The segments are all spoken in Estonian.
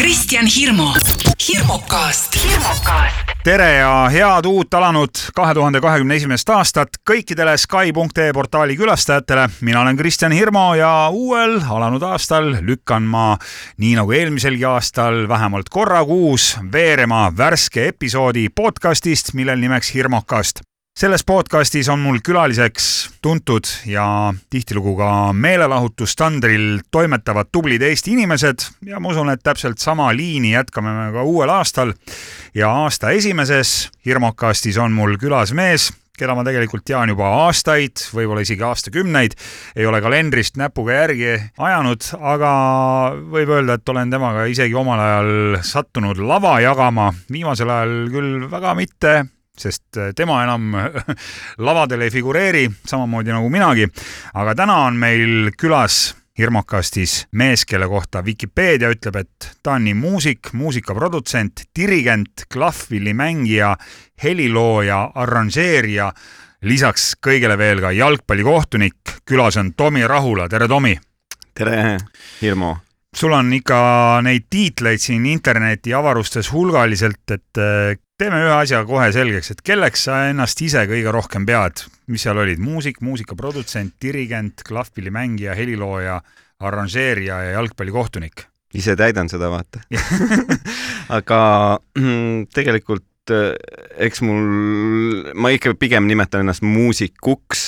Kristjan Hirmu, hirmukast, tere ja head uut alanud kahe tuhande kahekümne esimest aastat kõikidele Sky.ee portaali külastajatele. mina olen Kristjan Hirmu ja uuel alanud aastal lükkan ma, nii nagu eelmiselgi aastal, vähemalt korra kuus veerema värske episoodi podcastist, millel nimeks Hirmukast selles podcastis on mul külaliseks tuntud ja tihtilugu ka meelelahutustandril toimetavad tublid Eesti inimesed ja ma usun, et täpselt sama liini jätkame me ka uuel aastal. ja aasta esimeses Hirmokastis on mul külas mees, keda ma tegelikult tean juba aastaid, võib-olla isegi aastakümneid, ei ole kalendrist näpuga järgi ajanud, aga võib öelda, et olen temaga isegi omal ajal sattunud lava jagama, viimasel ajal küll väga mitte sest äh, tema enam lavadel ei figureeri, samamoodi nagu minagi. aga täna on meil külas hirmukastis mees, kelle kohta Vikipeedia ütleb, et ta on nii muusik, muusikaprodutsent, dirigent, klahvpillimängija, helilooja, arranžeerija, lisaks kõigele veel ka jalgpallikohtunik. külas on Tomi Rahula, tere Tomi! tere, Hirmu! sul on ikka neid tiitleid siin interneti avarustes hulgaliselt, et äh, teeme ühe asja kohe selgeks, et kelleks sa ennast ise kõige rohkem pead, mis seal olid, muusik, muusikaprodutsent, dirigent, klahvpillimängija, helilooja, arranžeerija ja jalgpallikohtunik? ise täidan seda, vaata. Aga mm, tegelikult eh, eks mul, ma ikka pigem nimetan ennast muusikuks,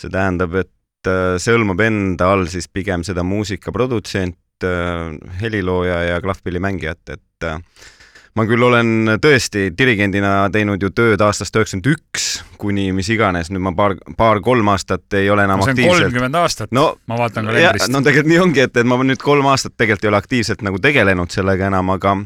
see tähendab, et eh, see hõlmab enda all siis pigem seda muusikaprodutsent, eh, helilooja ja klahvpillimängijat, et ma küll olen tõesti dirigendina teinud ju tööd aastast üheksakümmend üks kuni mis iganes, nüüd ma paar, paar-kolm aastat ei ole enam no, aktiivselt. kolmkümmend aastat no,, ma vaatan kalendrist. no tegelikult nii ongi, et, et ma nüüd kolm aastat tegelikult ei ole aktiivselt nagu tegelenud sellega enam, aga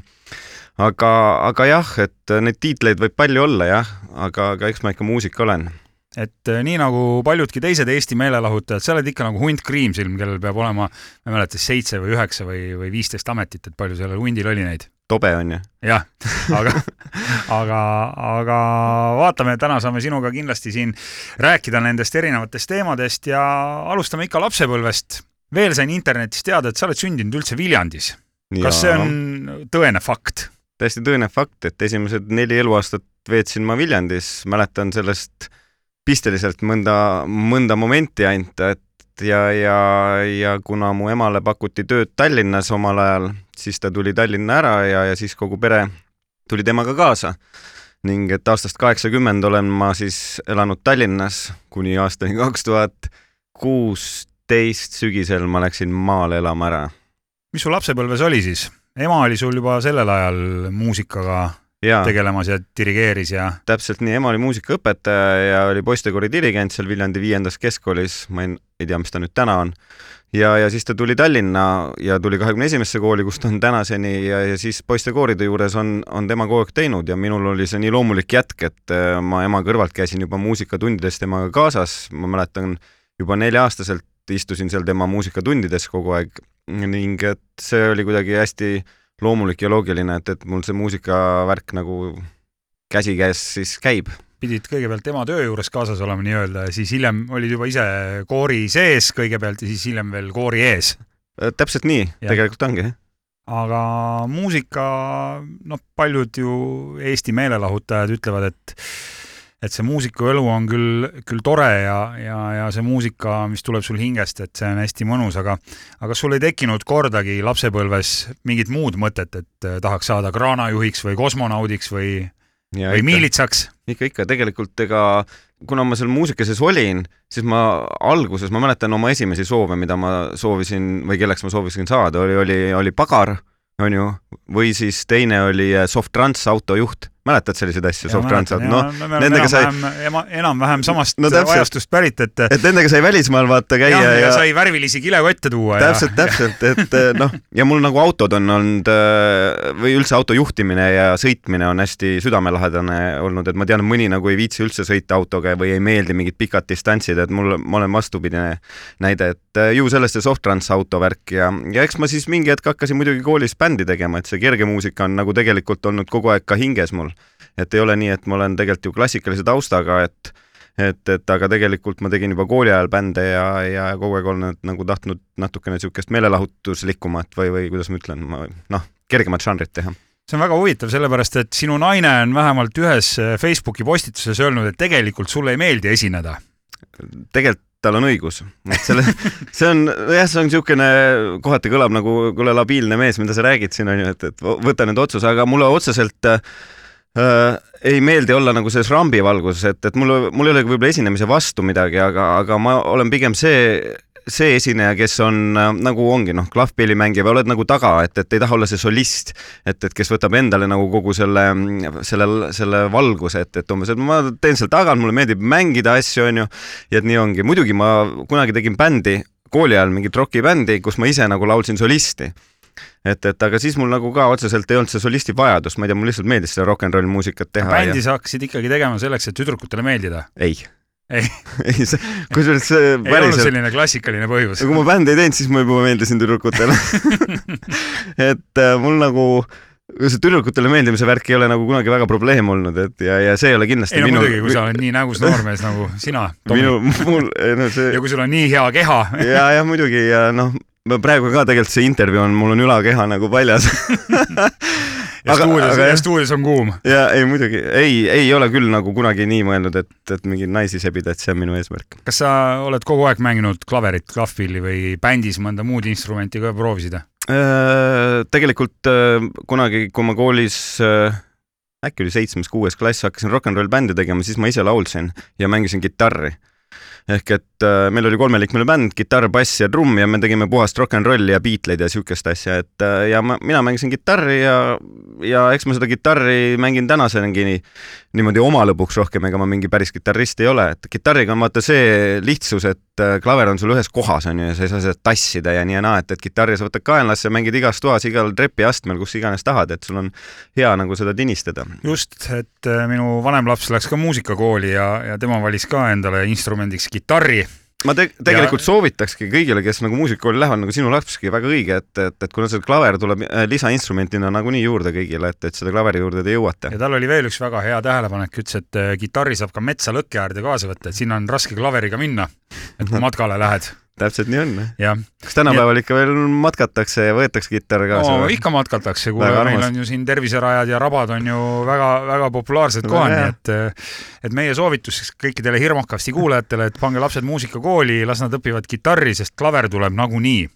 aga, aga jah, et neid tiitleid võib palju olla jah, aga, aga eks ma ikka muusik olen et eh, nii nagu paljudki teised Eesti meelelahutajad, sa oled ikka nagu hunt kriimsilm, kellel peab olema, ma ei mäleta, seitse või üheksa või, või viisteist ametit, et palju sellel hundil oli neid? Tobe on ju. jah, aga, aga, aga vaatame, täna saame sinuga kindlasti siin rääkida nendest erinevatest teemadest ja alustame ikka lapsepõlvest. veel sain internetist teada, et sa oled sündinud üldse Viljandis. kas see on tõene fakt? täiesti tõene fakt, et esimesed neli eluaastat veetsin ma Viljandis, mäletan sellest pisteliselt mõnda, mõnda momenti ainult, et ja, ja, ja kuna mu emale pakuti tööd Tallinnas omal ajal, siis ta tuli Tallinna ära ja, ja siis kogu pere tuli temaga kaasa. ning et aastast kaheksakümmend olen ma siis elanud Tallinnas kuni aastani kaks tuhat kuusteist sügisel ma läksin maale elama ära. mis sul lapsepõlves oli siis? ema oli sul juba sellel ajal muusikaga ja. tegelemas ja dirigeeris ja? täpselt nii, ema oli muusikaõpetaja ja oli poistekoori dirigent seal Viljandi viiendas keskkoolis, ma ei, ei tea, mis ta nüüd täna on. ja, ja siis ta tuli Tallinna ja tuli kahekümne esimesse kooli, kus ta on tänaseni ja, ja siis poistekooride juures on, on tema kogu aeg teinud ja minul oli see nii loomulik jätk, et äh, ma ema kõrvalt käisin juba muusikatundides temaga kaasas, ma mäletan juba nelja-aastaselt istusin seal tema muusikatundides kogu aeg ning et see oli kuidagi hästi loomulik ja loogiline, et, et mul see muusikavärk nagu käsikäes siis käib. pidid kõigepealt ema töö juures kaasas olema nii-öelda ja siis hiljem olid juba ise koori sees kõigepealt ja siis hiljem veel koori ees? Äh, täpselt nii, tegelikult ongi. aga muusika, noh, paljud ju Eesti meelelahutajad ütlevad, et et see muusikuelu on küll, küll tore ja, ja, ja see muusika, mis tuleb sul hingest, et see on hästi mõnus, aga aga kas sul ei tekkinud kordagi lapsepõlves mingit muud mõtet, et eh, tahaks saada kraanajuhiks või kosmonaudiks või, või ikka, miilitsaks? ikka, ikka, tegelikult ega kuna ma seal muusika sees olin, siis ma alguses, ma mäletan oma esimesi soove, mida ma soovisin või kelleks ma soovisin saada, oli, oli, oli pagar, on ju, või siis teine oli eh, soft trans autojuht mäletad selliseid asju, soft transport, noh, nendega sai enam-vähem samast no, täpselt, ajastust pärit, et et nendega sai välismaal vaata käia ja, ja, sai värvilisi kilekotte tuua. täpselt ja..., täpselt, et eh, noh, ja mul nagu autod on olnud eh, või üldse auto juhtimine ja sõitmine on hästi südamelähedane olnud, et ma tean, et mõni nagu ei viitsi üldse sõita autoga või ei meeldi mingid pikad distantsid, et mul, ma olen vastupidine näide, et eh, ju sellest see soft trans auto värk ja, ja eks ma siis mingi hetk hakkasin muidugi koolis bändi tegema, et see kerge muusika on nagu tegelikult olnud kogu aeg ka hinges mul et ei ole nii, et ma olen tegelikult ju klassikalise taustaga, et et, et aga tegelikult ma tegin juba kooli ajal bände ja, ja kogu aeg olen nagu tahtnud natukene niisugust meelelahutuslikumat või, või kuidas ma ütlen, ma noh, kergemat žanrit teha see on väga huvitav, sellepärast et sinu naine on vähemalt ühes Facebooki postituses öelnud, et tegelikult sulle ei meeldi esineda. tegelikult tal on õigus, et selle, see on jah, see on niisugune, kohati kõlab nagu kuule labiilne mees, mida sa räägid siin on ju, et, et võta nüüd otsus, aga mulle otseselt äh, ei meeldi olla nagu selles rambivalguses, et, et mul, mul ei olegi võib-olla esinemise vastu midagi, aga, aga ma olen pigem see see esineja, kes on äh, nagu ongi noh, klahvpilli mängija või oled nagu taga, et, et ei taha olla see solist, et, et kes võtab endale nagu kogu selle, selle, selle valguse, et, et umbes, et ma teen seal taga, mulle meeldib mängida asju, onju, ja et nii ongi. muidugi ma kunagi tegin bändi, kooli ajal mingit rokibändi, kus ma ise nagu laulsin solisti et, et aga siis mul nagu ka otseselt ei olnud see solisti vajadus, ma ei tea, mulle lihtsalt meeldis seda rock n roll muusikat teha. bändi ja... sa hakkasid ikkagi tegema selleks, et tüdrukutele meeldida? ei ei, ei, kusjuures see päriselt. ei olnud selline klassikaline põhjus. kui ma bändi ei teinud, siis ma juba meeldisin tüdrukutele et äh, mul nagu see tüdrukutele meeldimise värk ei ole nagu kunagi väga probleem olnud, et ja, ja see ei ole kindlasti ei no minu... muidugi, kui sa oled nii nägus noormees nagu sina. minu, mul, no see. ja kui sul on nii hea keha ja, ja muidugi ja noh, praegu ka tegelikult see intervjuu on, mul on ülakeha nagu paljas ja stuudios, ja stuudios on kuum. ja ei muidugi, ei, ei ole küll nagu kunagi nii mõelnud, et, et mingeid naisi sebida, et see on minu eesmärk. kas sa oled kogu aeg mänginud klaverit, klahvpilli või bändis mõnda muud instrumenti ka proovisid? Äh, tegelikult äh, kunagi, kui ma koolis äh, äkki oli seitsmes-kuues klass, hakkasin rock n roll bändi tegema, siis ma ise laulsin ja mängisin kitarri ehk et äh, meil oli kolmeliikmeline bänd, kitarr, bass ja trumm ja me tegime puhast rock n rolli ja Beatleid ja siukest asja, et äh, ja ma, mina mängisin kitarri ja, ja eks ma seda kitarri mängin tänasenigi nii, niimoodi oma lõbuks rohkem, ega ma mingi päris kitarrist ei ole, et kitarriga on vaata see lihtsus, et äh, klaver on sul ühes kohas, on ju, ja sa ei saa seda tassida ja nii ja naa, et, et kitarri sa võtad kaenlasse, mängid igas toas, igal trepiastmel, kus iganes tahad, et sul on hea nagu seda tinistada. just, et minu vanem laps läks ka muusikakooli ja, ja tema valis ka endale instrumendiks kitarri ma te tegelikult ja... soovitakski kõigile, kes nagu muusikakooli lähevad, nagu sinu lapski, väga õige, et, et, et kuna see klaver tuleb äh, lisainstrumentina nagunii juurde kõigile, et, et selle klaveri juurde te jõuate. ja tal oli veel üks väga hea tähelepanek, ütles, et äh, kitarri saab ka metsa lõkke äärde kaasa võtta, et sinna on raske klaveriga minna, et kui matkale lähed täpselt nii on. kas tänapäeval ja... ikka veel matkatakse ja võetakse kitarr kaasa no,? ikka matkatakse, kuule, meil on ju siin terviserajad ja rabad on ju väga-väga populaarsed no, kohad, nii et et meie soovitus kõikidele Hirmukasti kuulajatele, et pange lapsed muusikakooli, las nad õpivad kitarri, sest klaver tuleb nagunii.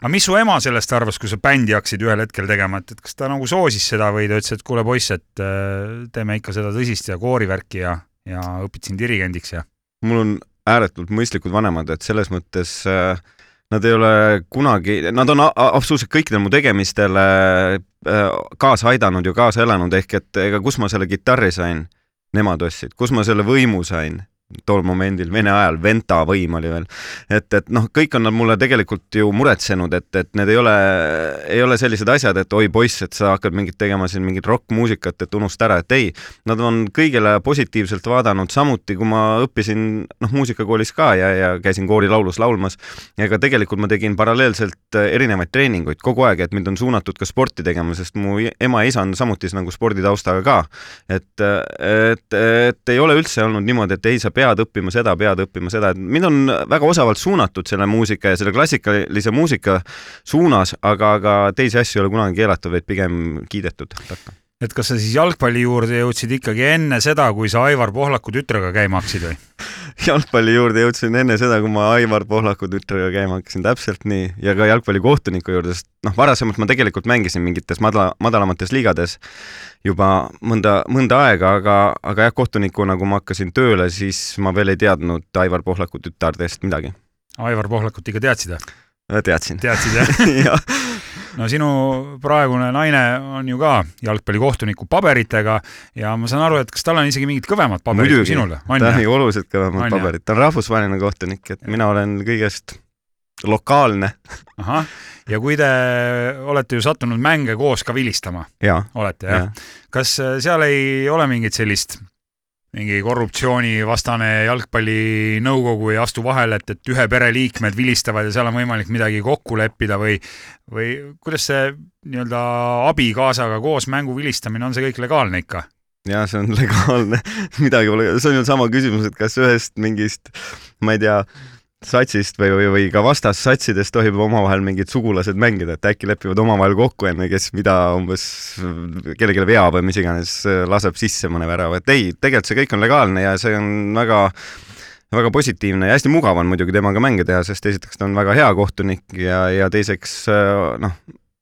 aga mis su ema sellest arvas, kui sa bändi hakkasid ühel hetkel tegema, et, et kas ta nagu soosis seda või ta ütles, et kuule poiss, et äh, teeme ikka seda tõsist ja koorivärki ja, ja õpid siin dirigendiks ja? mul on ääretult mõistlikud vanemad, et selles mõttes äh, nad ei ole kunagi, nad on absoluutselt kõikidele mu tegemistele äh, kaasa aidanud ja kaasa elanud, ehk et ega kus ma selle kitarri sain, nemad ostsid, kus ma selle võimu sain, tol momendil, Vene ajal, Venta võim oli veel. et, et noh, kõik on nad mulle tegelikult ju muretsenud, et, et need ei ole, ei ole sellised asjad, et oi poiss, et sa hakkad mingit tegema siin mingit rokkmuusikat, et unusta ära, et ei, nad on kõigele positiivselt vaadanud, samuti kui ma õppisin noh, muusikakoolis ka ja, ja käisin koorilaulus laulmas, ega tegelikult ma tegin paralleelselt erinevaid treeninguid kogu aeg, et mind on suunatud ka sporti tegema, sest mu ema ja isa on samuti nagu sporditaustaga ka. et, et, et ei ole üldse olnud niimoodi, et ei, sa pead pead õppima seda, pead õppima seda, et mind on väga osavalt suunatud selle muusika ja selle klassikalise muusika suunas, aga, aga teisi asju ei ole kunagi keelatud, vaid pigem kiidetud takka et kas sa siis jalgpalli juurde jõudsid ikkagi enne seda, kui sa Aivar Pohlaku tütrega käima hakkasid või? jalgpalli juurde jõudsin enne seda, kui ma Aivar Pohlaku tütrega käima hakkasin, täpselt nii, ja ka jalgpallikohtuniku juurde, sest noh, varasemalt ma tegelikult mängisin mingites madala, madalamates liigades juba mõnda, mõnda aega, aga, aga jah, kohtunikuna, kui ma hakkasin tööle, siis ma veel ei teadnud Aivar Pohlaku tütardest midagi. Aivar Pohlakut ikka teadsid või? teadsin. teadsid jah ja. No sinu praegune naine on ju ka jalgpallikohtuniku paberitega ja ma saan aru, et kas tal on isegi mingid kõvemad paberid kui sinul? ta on oluliselt kõvemad paberid, ta on rahvusvaheline kohtunik, et mina olen kõigest lokaalne. ahah, ja kui te olete ju sattunud mänge koos ka vilistama? olete jah ja.? kas seal ei ole mingit sellist mingi korruptsioonivastane jalgpallinõukogu ei astu vahele, et, et ühe pere liikmed vilistavad ja seal on võimalik midagi kokku leppida või, või kuidas see nii-öelda abikaasaga koos mängu vilistamine, on see kõik legaalne ikka? jaa, see on legaalne midagi pole, see on ju sama küsimus, et kas ühest mingist, ma ei tea, satsist või, või, või ka vastassatsidest tohib omavahel mingid sugulased mängida, et äkki lepivad omavahel kokku enne, kes mida umbes kellelegi veab või mis iganes, laseb sisse mõne värava, et ei, tegelikult see kõik on legaalne ja see on väga väga positiivne ja hästi mugav on muidugi temaga mänge teha, sest esiteks ta on väga hea kohtunik ja, ja teiseks noh,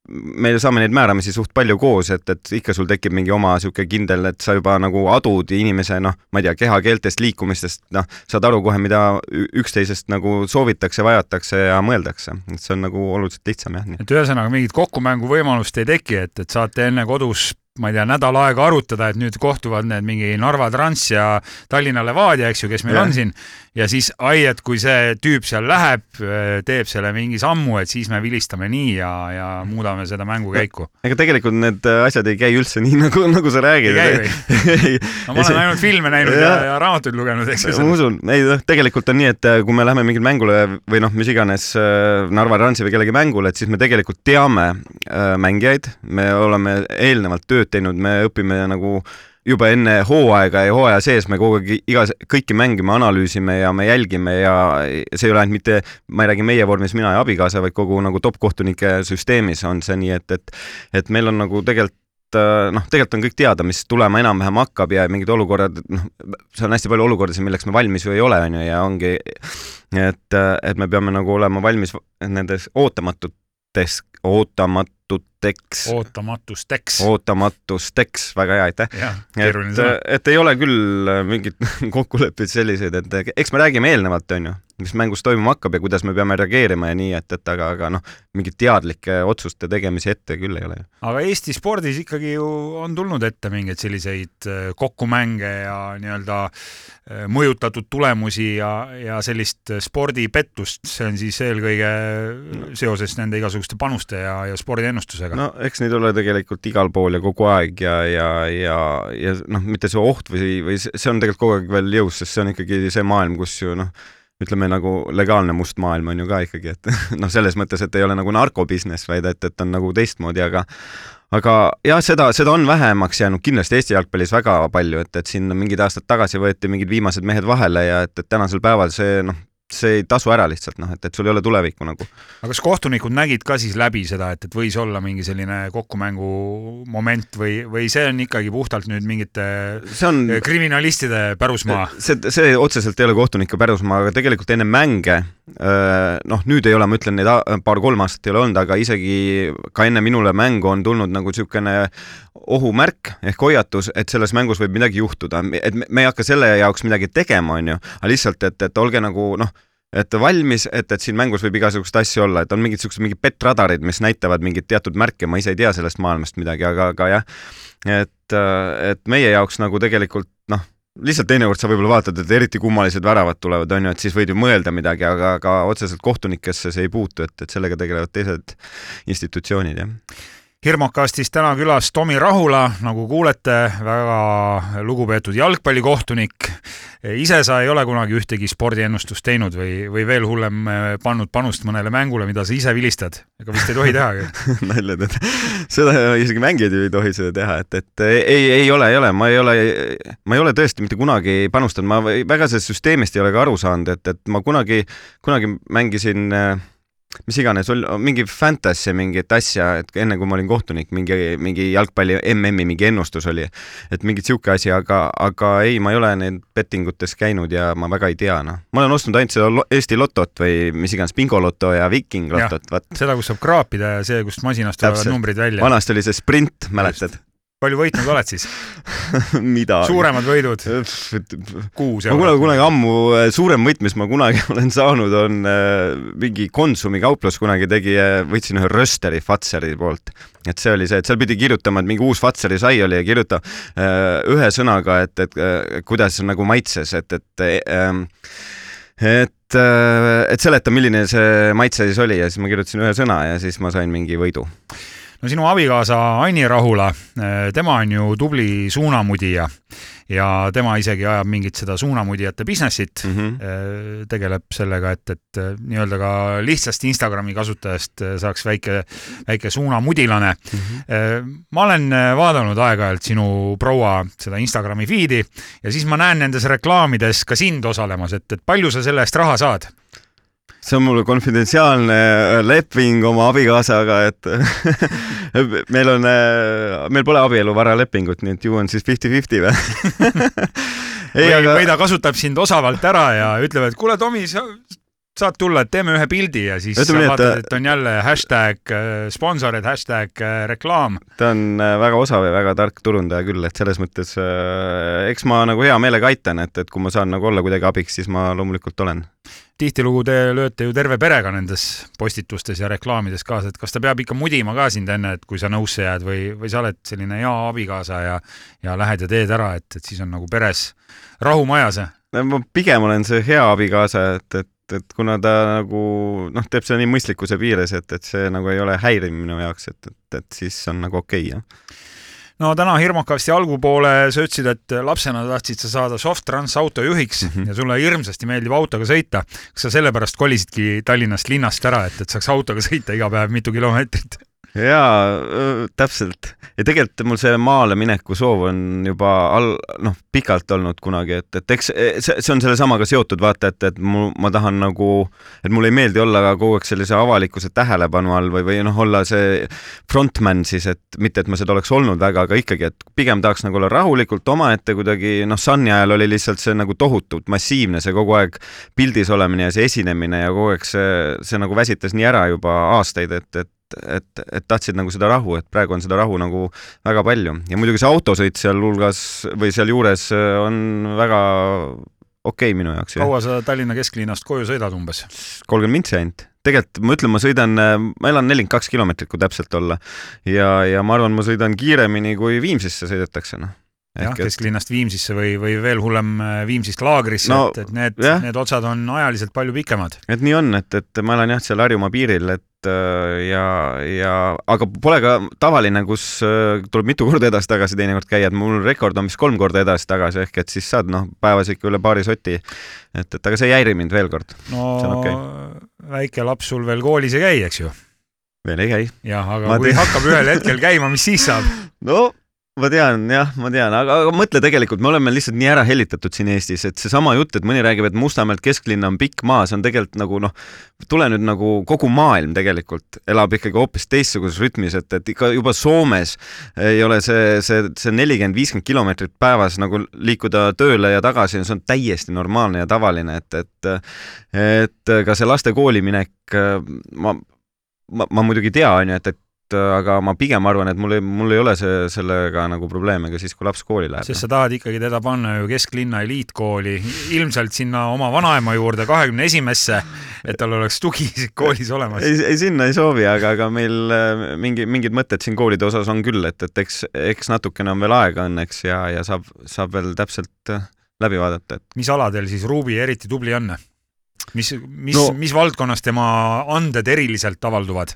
me saame neid määramisi suht palju koos, et, et ikka sul tekib mingi oma niisugune kindel, et sa juba nagu adud inimese noh, ma ei tea, kehakeeltest, liikumistest, noh, saad aru kohe, mida üksteisest nagu soovitakse, vajatakse ja mõeldakse. et see on nagu oluliselt lihtsam jah. et ühesõnaga mingit kokkumängu võimalust ei teki, et, et saate enne kodus ma ei tea, nädal aega arutada, et nüüd kohtuvad need mingi Narva Trans ja Tallinna Levadia, eks ju, kes meil ja. on siin ja siis ai, et kui see tüüp seal läheb, teeb selle mingi sammu, et siis me vilistame nii ja, ja muudame seda mängu käiku. ega tegelikult need asjad ei käi üldse nii, nagu, nagu sa räägid. ei käi või? no ma olen ainult filme näinud ja, ja, raamatuid lugenud, eks ju. ma usun, ei noh, tegelikult on nii, et äh, kui me läheme mingile mängule või noh, mis iganes äh, Narva Transi või kellegi mängule, et siis me tegelikult teame äh, mängijaid, me oleme eelnevalt tööd teinud, me õpime nagu juba enne hooaega ja hooaja sees me kogu aeg iga, kõiki mänge me analüüsime ja me jälgime ja see ei ole ainult mitte, ma ei räägi meie vormis, mina ja abikaasa, vaid kogu nagu top-kohtunike süsteemis on see nii, et, et et meil on nagu tegelikult noh, tegelikult on kõik teada, mis tulema enam-vähem hakkab ja mingid olukorrad, noh, see on hästi palju olukordasid, milleks me valmis ju ei ole, on ju, ja ongi, et, et me peame nagu olema valmis nendes ootamatutes, ootamat-, ootamatuteks. ootamatusteks. ootamatusteks, väga hea, aitäh. et, et ei ole küll mingit kokkuleppeid selliseid, et eks me räägime eelnevalt, onju, mis mängus toimuma hakkab ja kuidas me peame reageerima ja nii, et, et aga, aga noh, mingit teadlikke otsuste tegemisi ette küll ei ole. aga Eesti spordis ikkagi ju on tulnud ette mingeid selliseid äh, kokkumänge ja nii-öelda äh, mõjutatud tulemusi ja, ja sellist spordipettust, see on siis eelkõige seoses nende igasuguste panuste ja, ja spordiennustusega. no eks neid ole tegelikult igal pool ja kogu aeg ja, ja, ja, ja noh, mitte see oht või, või see on tegelikult kogu aeg veel jõus, sest see on ikkagi see maailm, kus ju noh, ütleme nagu legaalne must maailm on ju ka ikkagi, et noh, selles mõttes, et ei ole nagu narkobusiness, vaid et, et on nagu teistmoodi, aga aga jah, seda, seda on vähemaks jäänud kindlasti Eesti jalgpallis väga palju, et, et siin mingid aastad tagasi võeti mingid viimased mehed vahele ja et, et tänasel päeval see noh, see ei tasu ära lihtsalt noh, et, et sul ei ole tulevikku nagu. aga kas kohtunikud nägid ka siis läbi seda, et, et võis olla mingi selline kokkumängu moment või, või see on ikkagi puhtalt nüüd mingite see on kriminalistide pärusmaa? see, see otseselt ei ole kohtunike pärusmaa, aga tegelikult enne mänge noh, nüüd ei ole, ma ütlen, neid paar-kolm aastat ei ole olnud, aga isegi ka enne minule mängu on tulnud nagu niisugune ohumärk ehk hoiatus, et selles mängus võib midagi juhtuda, et me ei hakka selle jaoks midagi tegema, on ju, aga lihtsalt, et, et olge nagu noh, et valmis, et, et siin mängus võib igasuguseid asju olla, et on mingid siuksed mingid petradarid, mis näitavad mingeid teatud märke, ma ise ei tea sellest maailmast midagi, aga, aga jah, et, et meie jaoks nagu tegelikult noh, lihtsalt teinekord sa võib-olla vaatad, et eriti kummalised väravad tulevad, on ju, et siis võid ju mõelda midagi, aga, aga otseselt kohtunikesse see ei puutu, et, et sellega tegelevad teised institutsioonid, jah Hirmokastis täna külas Tomi Rahula, nagu kuulete, väga lugupeetud jalgpallikohtunik. ise sa ei ole kunagi ühtegi spordiennustust teinud või, või veel hullem, pannud panust mõnele mängule, mida sa ise vilistad? ega vist ei tohi tehagi nalja teed. seda isegi mängijad ju ei tohi seda teha, et, et ei, ei ole, ei ole, ma ei ole, ma ei ole tõesti mitte kunagi panustanud, ma väga sellest süsteemist ei ole ka aru saanud, et, et ma kunagi, kunagi mängisin äh, mis iganes, mingi fantasy mingit asja, et enne kui ma olin kohtunik, mingi, mingi jalgpalli MM-i mingi ennustus oli, et mingi sihuke asi, aga, aga ei, ma ei ole need bettingutes käinud ja ma väga ei tea, noh. ma olen ostnud ainult seda Eesti Lotot või mis iganes, Bingoloto ja Viking Lotot, vaat. seda, kus saab kraapida ja see, kust masinast tulevad numbrid välja. vanasti oli see sprint, mäletad? Palju võitnud oled siis midagi. suuremad võidud? kuus eurot. ma kunagi, kunagi ammu, äh, suurem võit, mis ma kunagi olen saanud, on äh, mingi Konsumi kauplus kunagi tegi, äh, võitsin ühe Rösteri Fatseri poolt. et see oli see, et seal pidi kirjutama, et mingi uus Fatseri sai oli ja kirjuta ühe sõnaga, et, et kuidas nagu maitses, et, et ähm, et, et seleta, milline see maitse siis oli ja siis ma kirjutasin ühe sõna ja siis ma sain mingi võidu no sinu abikaasa Anni Rahula, eh, tema on ju tubli suunamudija ja tema isegi ajab mingit seda suunamudijate business'it mm, -hmm. tegeleb sellega, et, et eh, nii-öelda ka lihtsast Instagrami kasutajast saaks väike, väike suunamudilane mm. -hmm. ma olen vaadanud aeg-ajalt sinu proua seda Instagrami feed'i ja siis ma näen nendes reklaamides ka sind osalemas, et, et palju sa selle eest raha saad? See on mul konfidentsiaalne leping oma abikaasaga, et meil on, meil pole abieluvaralepingut, nii et ju on siis fifty-fifty või? Või aga..., või ta kasutab sind osavalt ära ja ütleb, et kuule, Tomi, sa saad tulla, et teeme ühe pildi ja siis Ütleme sa vaatad, et on jälle hashtag äh, sponsorid, hashtag äh, reklaam. ta on äh, väga osav ja väga tark turundaja küll, et selles mõttes eks ma nagu hea meelega aitan, et, et kui ma saan nagu olla kuidagi abiks, siis ma loomulikult olen tihtilugu te lööte ju terve perega nendes postitustes ja reklaamides kaasa, et kas ta peab ikka mudima ka sind enne, et kui sa nõusse jääd või, või sa oled selline hea abikaasa ja, ja lähed ja teed ära, et, et siis on nagu peres rahu majas? ma pigem olen see hea abikaasa, et, et et, kuna ta nagu noh, teeb seda nii mõistlikkuse piires, et, et see nagu ei ole häiriv minu jaoks, et, et, et siis on nagu okei okay,, jah no täna hirmukasti algupoole sa ütlesid, et lapsena tahtsid sa saada Soft-Trans autojuhiks mm -hmm. ja sulle hirmsasti meeldib autoga sõita. kas sa sellepärast kolisidki Tallinnast linnast ära, et, et saaks autoga sõita iga päev mitu kilomeetrit? Jaa, täpselt. ja tegelikult mul see maale mineku soov on juba all, noh, pikalt olnud kunagi, et, et eks e, see, see on sellesamaga seotud, vaata, et, et mu, ma tahan nagu, et mulle ei meeldi olla kogu aeg sellise avalikkuse tähelepanu all või, või noh, olla see frontman siis, et mitte, et ma seda oleks olnud väga, aga ikkagi, et pigem tahaks nagu olla rahulikult omaette kuidagi, noh, Sunny ajal oli lihtsalt see nagu tohutult massiivne, see kogu aeg pildis olemine ja see esinemine ja kogu aeg see, see nagu väsitas nii ära juba aastaid, et, et et, et tahtsid nagu seda rahu, et praegu on seda rahu nagu väga palju ja muidugi see autosõit sealhulgas või sealjuures äh, on väga okei okay minu jaoks. kaua sa Tallinna kesklinnast koju sõidad umbes? kolmkümmend mintsi ainult. tegelikult ma ütlen, ma sõidan, äh, ma elan nelikümmend kaks kilomeetrit, kui täpselt olla. ja, ja ma arvan, ma sõidan kiiremini, kui Viimsisse sõidetakse, noh jah, kesklinnast Viimsisse või, või veel hullem äh, Viimsist laagrisse no,, et, et need, need otsad on ajaliselt palju pikemad. et nii on, et, et ma elan jah, seal Harjumaa piiril, et ja, ja aga pole ka tavaline, kus äh, tuleb mitu korda edasi-tagasi teinekord käia, et mul rekord on vist kolm korda edasi-tagasi ehk et siis saad noh, päevas ikka üle paari soti. et, et aga see ei häiri mind veel kord. no okay. väike laps sul veel koolis ei käi, eks ju? veel ei käi. jah, aga Ma kui te... hakkab ühel hetkel käima, mis siis saab? no ma tean jah, ma tean, aga, aga mõtle tegelikult, me oleme lihtsalt nii ära hellitatud siin Eestis, et seesama jutt, et mõni räägib, et Mustamäelt kesklinna on pikk maa, see on tegelikult nagu noh, tule nüüd nagu kogu maailm tegelikult elab ikkagi hoopis teistsuguses rütmis, et, et ikka juba Soomes ei ole see, see, see nelikümmend, viiskümmend kilomeetrit päevas nagu liikuda tööle ja tagasi, see on täiesti normaalne ja tavaline, et, et et ka see laste kooli minek, ma ma, ma muidugi tea, on ju, et, et aga ma pigem arvan, et mul ei, mul ei ole see, sellega nagu probleeme ka siis, kui laps kooli läheb. sest sa tahad ikkagi teda panna ju kesklinna eliitkooli, ilmselt sinna oma vanaema juurde kahekümne esimesse, et tal oleks tugi koolis olemas. ei, ei sinna ei soovi, aga, aga meil äh, mingi, mingid mõtted siin koolide osas on küll, et, et eks, eks natukene on veel aega õnneks ja, ja saab, saab veel täpselt äh, läbi vaadata, et. mis aladel siis Ruubi eriti tubli on? mis, mis no,, mis valdkonnas tema anded eriliselt avalduvad?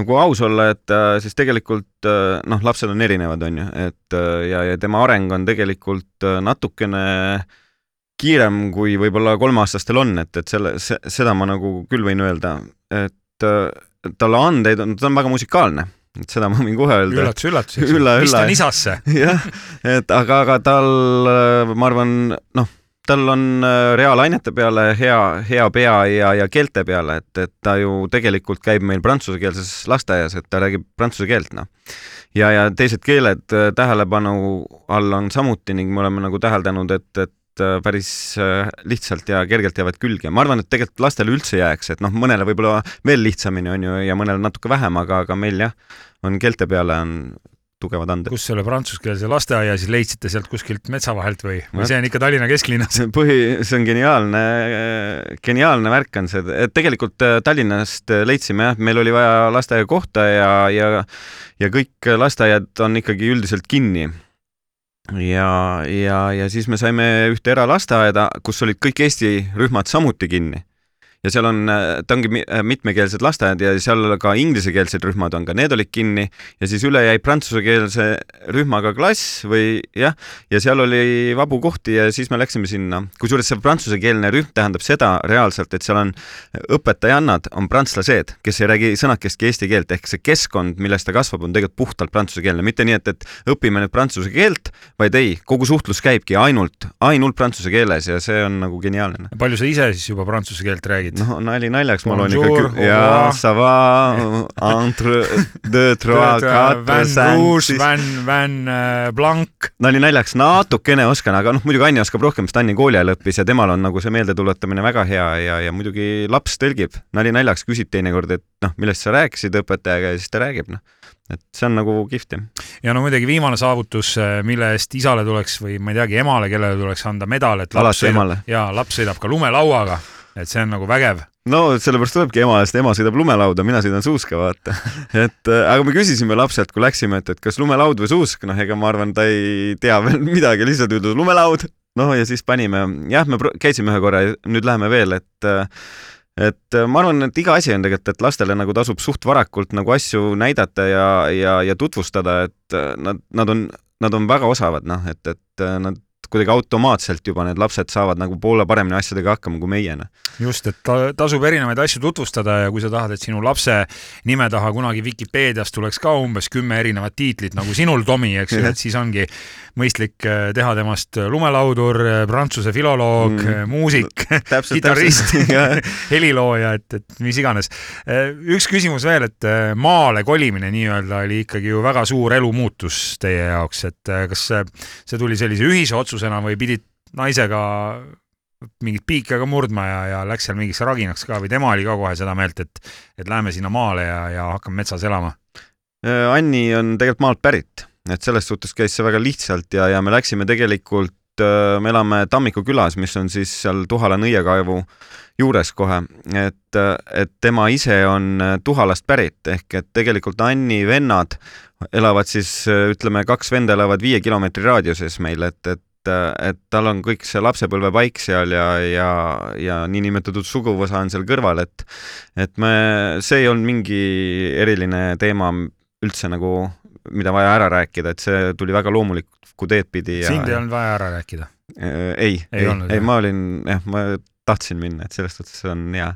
Nagu aus olla, et äh, siis tegelikult äh, noh, lapsed on erinevad, on ju, et äh, ja, ja tema areng on tegelikult natukene kiirem, kui võib-olla kolmeaastastel on, et, et selle, seda ma nagu küll võin öelda, et talle andeid on, ta on väga musikaalne et seda ma võin kohe öelda. üllatus, üllatus, eks ju, vistan isasse. jah, et aga, aga tal, ma arvan, noh tal on äh, reaalainete peale hea, hea pea ja, ja keelte peale, et, et ta ju tegelikult käib meil prantsusekeelses lasteaias, et ta räägib prantsuse keelt, noh. ja, ja teised keeled äh, tähelepanu all on samuti ning me oleme nagu täheldanud, et, et äh, päris lihtsalt ja kergelt jäävad külge. ma arvan, et tegelikult lastele üldse jääks, et noh, mõnele võib-olla veel lihtsamini on ju ja mõnele natuke vähem, aga, aga meil jah, on keelte peale on tugevad anded. kus selle prantsuskeelse lasteaia siis leidsite sealt kuskilt metsa vahelt või, või see on ikka Tallinna kesklinnas? põhi, see on geniaalne, geniaalne värk on see, et tegelikult äh, Tallinnast leidsime jah, meil oli vaja lasteaiakohta ja, ja ja kõik lasteaiad on ikkagi üldiselt kinni ja, ja, ja siis me saime ühte eralasteaeda, kus olid kõik Eesti rühmad samuti kinni ja seal on, äh, ta ongi äh, mitmekeelsed lasteaiad ja seal ka inglisekeelsed rühmad on, ka need olid kinni ja siis üle jäi prantsusekeelse rühmaga klass või jah, ja seal oli vabu kohti ja siis me läksime sinna. kusjuures see prantsusekeelne rühm tähendab seda reaalselt, et seal on õpetajannad, on prantslased, kes ei räägi sõnakestki eesti keelt, ehk see keskkond, milles ta kasvab, on tegelikult puhtalt prantsusekeelne, mitte nii, et, et õpime nüüd prantsuse keelt, vaid ei, kogu suhtlus käibki ainult, ainult prantsuse keeles ja see on nagu geniaalne. palju sa ise siis juba prantsuse keelt räägid? Olid? no nali naljaks, ma loen ikka ja revoir. ça va entre deux trois quatre cinq Van, Van äh, Blanc. nali naljaks natukene oskan, aga noh, muidugi Anni oskab rohkem, sest Anni kooli ajal õppis ja temal on nagu see meeldetuletamine väga hea ja, ja muidugi laps tõlgib. nali naljaks küsib teinekord, et noh, millest sa rääkisid õpetajaga ja siis ta räägib, noh. et see on nagu kihvt jah. ja no muidugi viimane saavutus, mille eest isale tuleks või ma ei teagi, emale, kellele tuleks anda medal, et laps sõidab emale. ja laps sõidab ka lumelauaga, et see on nagu vägev. no sellepärast tulebki ema eest, ema sõidab lumelauda, mina sõidan suuska, vaata. et äh, aga me küsisime lapselt, kui läksime, et, et kas lumelaud või suusk, noh, ega ma arvan, ta ei tea veel midagi, lihtsalt ütles lumelaud. noh, ja siis panime, jah, me käisime ühe korra ja nüüd läheme veel, et äh, et äh, ma arvan, et iga asi on tegelikult, et lastele nagu tasub suht varakult nagu asju näidata ja, ja, ja tutvustada, et nad, nad on, nad on väga osavad, noh, et, et nad kuidagi automaatselt juba need lapsed saavad nagu poole paremini asjadega hakkama kui meie, noh. just, et ta, tasub erinevaid asju tutvustada ja kui sa tahad, et sinu lapse nime taha kunagi Vikipeedias tuleks ka umbes kümme erinevat tiitlit nagu sinul, Tomi, eks ju, et siis ongi mõistlik äh, teha temast lumelaudur, prantsuse filoloog Mm. muusik, täpselt, kitarrist helilooja, et, et mis iganes. üks küsimus veel, et äh, maale kolimine nii-öelda oli ikkagi ju väga suur elumuutus teie jaoks, et äh, kas see, tuli sellise ühise otsusena või pidid naisega mingit piike ka murdma ja, ja läks seal mingiks raginaks ka või tema oli ka kohe seda meelt, et, et lähme sinna maale ja, ja hakkame metsas elama? Äh, Anni on tegelikult maalt pärit, et selles suhtes käis see väga lihtsalt ja, ja me läksime tegelikult, me elame Tammiku külas, mis on siis seal Tuhala nõiekaevu juures kohe, et, et tema ise on Tuhalast pärit ehk et tegelikult Anni vennad elavad siis ütleme, kaks venda elavad viie kilomeetri raadiuses meil, et, et et tal on kõik see lapsepõlvepaik seal ja, ja, ja niinimetatud suguvõsa on seal kõrval, et et me, see ei olnud mingi eriline teema üldse nagu, mida vaja ära rääkida, et see tuli väga loomulikku teed pidi ja sind ei olnud vaja ära rääkida. Äh, ei, Ei ei, ei, ma olin jah, ma tahtsin minna, et selles suhtes on hea.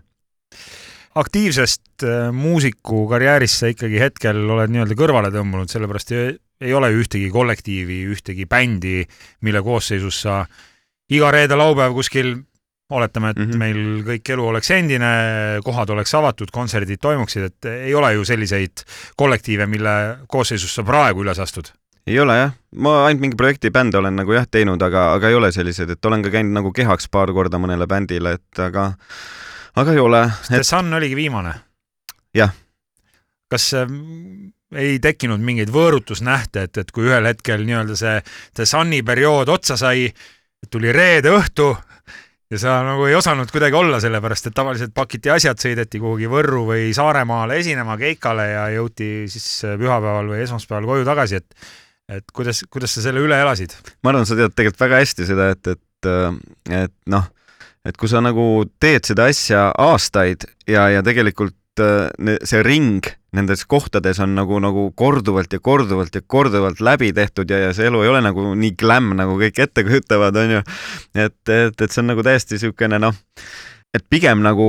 aktiivsest äh, muusiku karjäärist sa ikkagi hetkel oled nii-öelda kõrvale tõmbunud, sellepärast ei, ei ole ühtegi kollektiivi, ühtegi bändi, mille koosseisus sa iga reede-laupäev kuskil oletame, et mm. -hmm. meil kõik elu oleks endine, kohad oleks avatud, kontserdid toimuksid, et ei ole ju selliseid kollektiive, mille koosseisus sa praegu üles astud. ei ole jah, ma ainult mingi projekti bände olen nagu jah teinud, aga, aga ei ole selliseid, et olen ka käinud nagu kehaks paar korda mõnele bändile, et aga, aga ei ole, The Sun oligi viimane. Jah. kas äh, ei tekkinud mingeid võõrutusnähte, et, et kui ühel hetkel nii-öelda see The Suni periood otsa sai, tuli reede õhtu ja sa nagu ei osanud kuidagi olla, sellepärast et tavaliselt pakiti asjad, sõideti kuhugi Võrru või Saaremaale esinema keikale ja jõuti siis pühapäeval või esmaspäeval koju tagasi, et et kuidas, kuidas sa selle üle elasid? ma arvan, sa tead tegelikult väga hästi seda, et, et, et noh, et kui sa nagu teed seda asja aastaid ja, ja tegelikult äh, ne- see ring nendes kohtades on nagu, nagu korduvalt ja korduvalt ja korduvalt läbi tehtud ja, ja see elu ei ole nagu nii glämm, nagu kõik ette kujutavad, onju. et, et, et see on nagu täiesti niisugune noh, et pigem nagu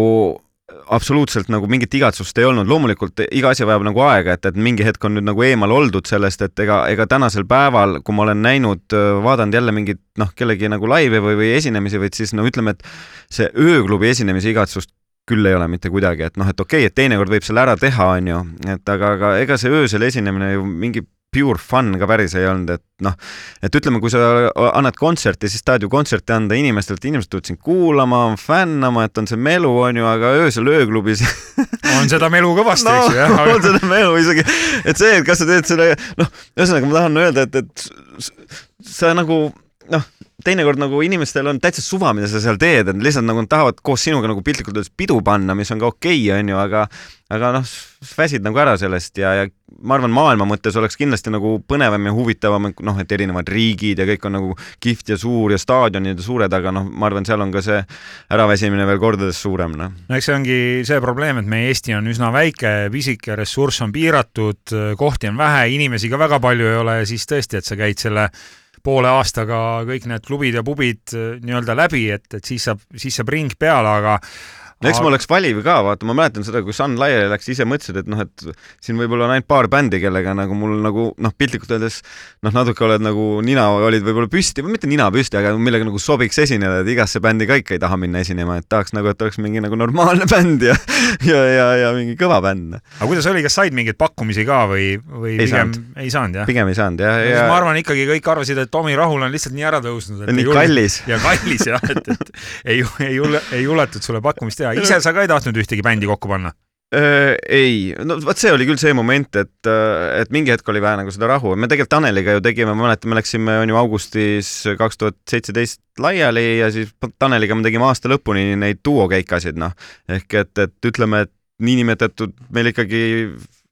absoluutselt nagu mingit igatsust ei olnud, loomulikult iga asi vajab nagu aega, et, et mingi hetk on nüüd nagu eemal oldud sellest, et ega, ega tänasel päeval, kui ma olen näinud, vaadanud jälle mingit noh, kellegi nagu laive või, või esinemisi, või siis no ütleme, et see ööklubi esinemise igatsust küll ei ole mitte kuidagi, et noh, et okei okay,, et teinekord võib selle ära teha, onju, et aga, aga ega see öösel esinemine ju mingi pure fun ka päris ei olnud, et noh, et ütleme, kui sa annad kontserti, siis tahad ju kontserti anda inimestele, et inimesed tulevad sind kuulama, fännama, et on see melu, onju, aga öösel ööklubis on seda melu kõvasti, no eks ju, jah. On seda melu isegi, et see, et kas sa teed selle, noh, ühesõnaga ma tahan öelda, et, et sa nagu noh, teinekord nagu inimestel on täitsa suva, mida sa seal teed, et lihtsalt nagu nad tahavad koos sinuga nagu piltlikult öeldes pidu panna, mis on ka okei okay,, onju, aga aga noh, väsid nagu ära sellest ja, ja ma arvan, maailma mõttes oleks kindlasti nagu põnevam ja huvitavam, noh, et erinevad riigid ja kõik on nagu kihvt ja suur ja staadionid ja suured, aga noh, ma arvan, seal on ka see äraväsimine veel kordades suurem, noh. no eks see ongi see probleem, et meie Eesti on üsna väike, pisike, ressurss on piiratud, kohti on vähe, inimesi ka väga palju ei ole ja siis tõesti, et sa käid selle poole aastaga kõik need klubid ja pubid äh, nii-öelda läbi, et, et siis saab, siis saab ring peale, aga no eks ma oleks valiv ka, vaata, ma mäletan seda, kui Sun laiali läks, ise mõtlesid, et noh, et siin võib-olla on ainult paar bändi, kellega nagu mul nagu noh, piltlikult öeldes noh, natuke oled nagu nina olid võib-olla püsti või mitte nina püsti, aga millega nagu sobiks esineda, et igasse bändi ka ikka ei taha minna esinema, et tahaks nagu, et oleks mingi nagu normaalne bänd ja ja, ja, ja mingi kõva bänd. aga kuidas oli, kas said mingeid pakkumisi ka või, või ei pigem saanud. ei saanud, jah? pigem ei saanud jah, ja ja ma arvan ikkagi kõik arvasid, et Tomi Rahul on lihtsalt nii ära tõusnud. nii kallis. ja kallis jah, et, et ei, ei jule, ei juletud sulle pakkumist teha. Ise sa ka ei tahtnud ühtegi bändi kokku panna? Äh, ei, no vot see oli küll see moment, et, et mingi hetk oli vaja nagu seda rahu, me tegelikult Taneliga ju tegime, ma mäletan, me läksime on ju augustis kaks tuhat seitseteist laiali ja siis Taneliga me tegime aasta lõpuni neid duokeikasid, noh. ehk et, et ütleme, et niinimetatud meil ikkagi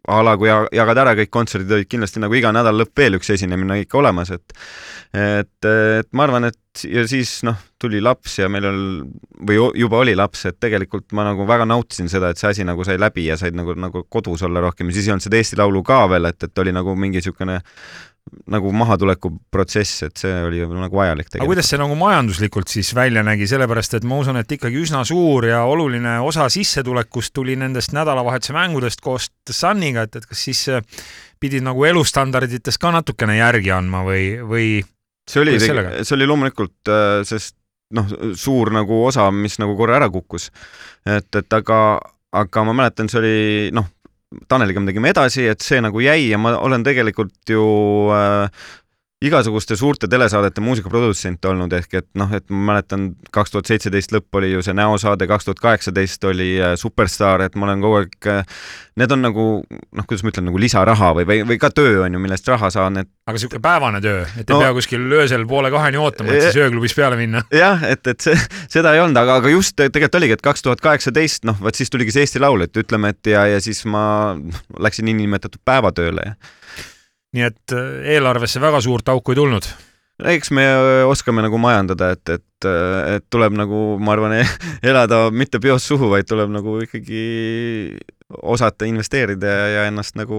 a la kui jagada ära kõik kontserdid, olid kindlasti nagu iga nädal lõpp veel üks esinemine ikka olemas, et et, et ma arvan, et ja siis noh, tuli laps ja meil on või juba oli laps, et tegelikult ma nagu väga nautisin seda, et see asi nagu sai läbi ja said nagu, nagu kodus olla rohkem. Ja siis ei olnud seda Eesti Laulu ka veel, et, et oli nagu mingi niisugune nagu mahatuleku protsess, et see oli nagu vajalik tegelikult. aga kuidas see nagu majanduslikult siis välja nägi, sellepärast et ma usun, et ikkagi üsna suur ja oluline osa sissetulekust tuli nendest nädalavahetuse mängudest koos Suniga, et, et kas siis pidid nagu elustandardites ka natukene järgi andma või, või see oli, see oli loomulikult, äh, sest noh, suur nagu osa, mis nagu korra ära kukkus. et, et aga, aga ma mäletan, see oli noh, Taneliga me tegime edasi, et see nagu jäi ja ma olen tegelikult ju äh, igasuguste suurte telesaadete muusikaprodutsent olnud, ehk et noh, et ma mäletan, kaks tuhat seitseteist lõpp oli ju see näosaade, kaks tuhat kaheksateist oli äh, Superstaar, et ma olen kogu aeg äh,, need on nagu noh, kuidas ma ütlen, nagu lisaraha või, või, või ka töö on ju, millest raha saan, et aga niisugune päevane töö, et ei no, pea kuskil öösel poole kaheni ootama, et siis ööklubis peale minna? jah, et, et see, seda ei olnud, aga, aga just tegelikult oligi, et kaks tuhat kaheksateist, noh, vot siis tuligi see Eesti Laul, et ütleme, et ja, ja siis ma läksin niinimetatud päevatööle ja nii et äh, eelarvesse väga suurt auku ei tulnud? eks me äh, oskame nagu majandada, et, et, äh, et tuleb nagu, ma arvan, elada mitte peost suhu, vaid tuleb nagu ikkagi osata investeerida ja, ja ennast nagu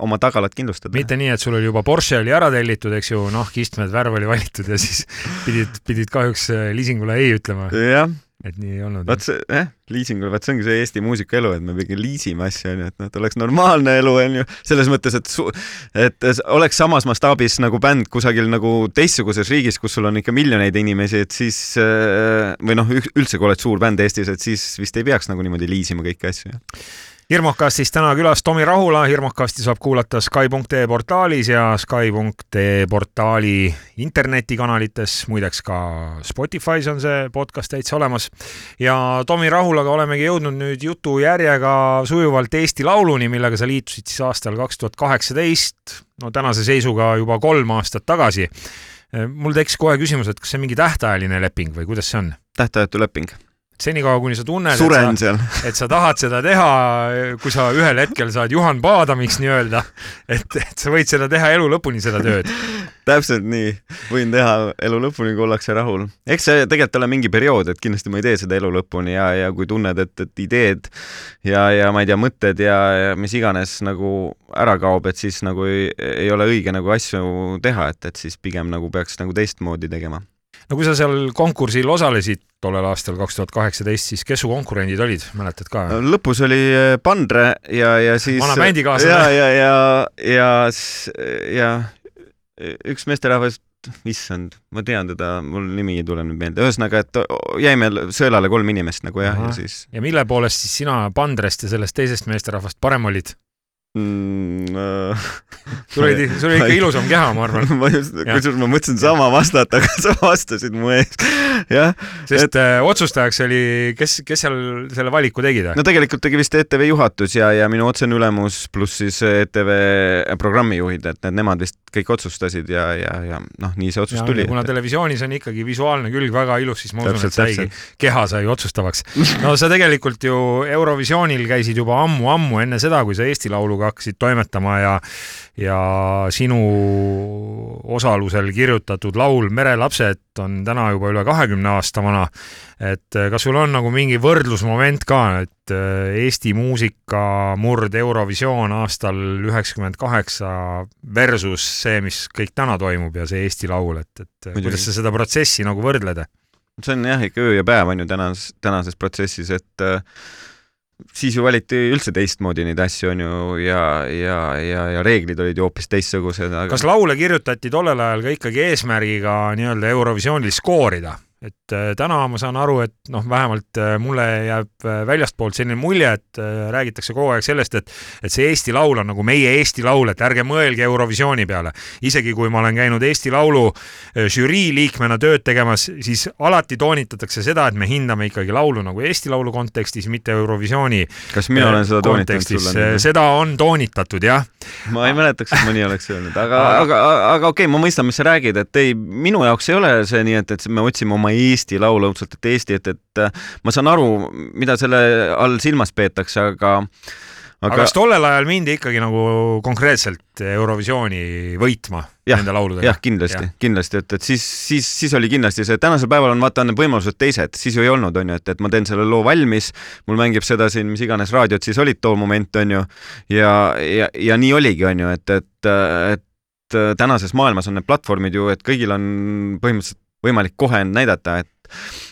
oma tagalat kindlustada. mitte nii, et sul oli juba Porsche oli ära tellitud, eks ju, nahk, istmed, värv oli valitud ja siis pidid, pidid kahjuks liisingule ei ütlema. jah et nii ei olnud. vaat see, jah, liisingul, vaat see ongi see Eesti muusikaelu, et me pigem liisime asju, onju, et noh, et oleks normaalne elu, onju, selles mõttes, et su-, et oleks samas mastaabis nagu bänd kusagil nagu teistsuguses riigis, kus sul on ikka miljoneid inimesi, et siis äh, või noh, üldse, kui oled suur bänd Eestis, et siis vist ei peaks nagu niimoodi liisima kõiki asju, jah hirmukastis täna külas Tomi Rahula, hirmukasti saab kuulata Sky.ee portaalis ja Sky.ee portaali internetikanalites, muideks ka Spotify's on see podcast täitsa olemas. ja Tomi Rahulaga olemegi jõudnud nüüd jutujärjega sujuvalt Eesti Lauluni, millega sa liitusid siis aastal kaks tuhat kaheksateist, no tänase seisuga juba kolm aastat tagasi. mul tekkis kohe küsimus, et kas see on mingi tähtajaline leping või kuidas see on? tähtajatu leping senikaua, kuni sa tunned, et sa, et sa tahad seda teha, kui sa ühel hetkel saad Juhan Paadamiks nii-öelda, et, et sa võid seda teha elu lõpuni, seda tööd. täpselt nii, võin teha elu lõpuni, kui ollakse rahul. eks see tegelikult ole mingi periood, et kindlasti ma ei tee seda elu lõpuni ja, ja kui tunned, et, et ideed ja, ja ma ei tea, mõtted ja, ja mis iganes nagu ära kaob, et siis nagu ei, ei ole õige nagu asju teha, et, et siis pigem nagu peaks nagu teistmoodi tegema no kui sa seal konkursil osalesid tollel aastal, kaks tuhat kaheksateist, siis kes su konkurendid olid, mäletad ka? lõpus oli eh, Pandre ja, ja siis vana bändikaaslane. ja, ja, ja, ja, ja üks meesterahvas, issand, ma tean teda, mul nimi ei tule nüüd meelde, ühesõnaga, et jäime sõelale kolm inimest nagu jah, ja siis. ja mille poolest siis sina Pandrest ja sellest teisest meesterahvast parem olid? Mm,? Äh, sul oli, sul oli ikka ilusam keha, ma arvan. ma just, kusjuures ma mõtlesin sama vastata, aga sa vastasid mu ees. jah. sest et... äh, otsustajaks oli, kes, kes seal selle valiku tegid? no tegelikult tegi vist ETV juhatus ja, ja minu otsene ülemus pluss siis ETV programmijuhid, et need nemad vist kõik otsustasid ja, ja, ja noh, nii see otsus ja, tuli. kuna et... televisioonis on ikkagi visuaalne külg väga ilus, siis ma usun, et saigi, keha sai otsustavaks. no sa tegelikult ju Eurovisioonil käisid juba ammu-ammu enne seda, kui sa Eesti Lauluga hakkasid toimetama ja ja sinu osalusel kirjutatud laul Merelapsed on täna juba üle kahekümne aasta vana. et kas sul on nagu mingi võrdlusmoment ka, et Eesti muusikamurd Eurovisioon aastal üheksakümmend kaheksa versus see, mis kõik täna toimub ja see Eesti Laul, et, et Muidugi. kuidas sa seda protsessi nagu võrdled? see on jah ikka öö ja päev on ju tänases, tänases protsessis, et äh, siis ju valiti üldse teistmoodi neid asju, on ju, ja, ja, ja, ja reeglid olid ju hoopis teistsugused aga.... kas laule kirjutati tollel ajal ka ikkagi eesmärgiga nii-öelda Eurovisioonil skoorida? Et äh, täna ma saan aru, et noh, vähemalt äh, mulle jääb äh, väljastpoolt selline mulje, et räägitakse kogu aeg sellest, et et see Eesti Laul on nagu meie Eesti Laul, et ärge mõelge Eurovisiooni peale. isegi kui ma olen käinud Eesti Laulu žürii liikmena tööd tegemas, siis alati toonitatakse seda, et me hindame ikkagi laulu nagu Eesti Laulu kontekstis, mitte Eurovisiooni kas mina olen seda toonitanud sulle? seda on toonitatud, jah. ma ei mäletaks, et mõni oleks öelnud, aga, aga, aga okei okay,, ma mõistan, mis sa räägid, et ei, minu jaoks ei ole see nii, et, et me otsime oma oma Eesti laulu õudselt, et Eesti, et, et ma saan aru, mida selle all silmas peetakse, aga aga, aga kas tollel ajal mindi ikkagi nagu konkreetselt Eurovisiooni võitma ja, nende lauludega? jah, kindlasti ja., kindlasti, et, et siis, siis, siis oli kindlasti see, tänasel päeval on vaata, need võimalused teised, siis ju ei olnud, on ju, et, et ma teen selle loo valmis, mul mängib seda siin mis iganes raadiot siis olid too moment, on ju, ja, ja, ja nii oligi, on ju, et, et, et tänases maailmas on need platvormid ju, et kõigil on põhimõtteliselt võimalik kohe näidata, et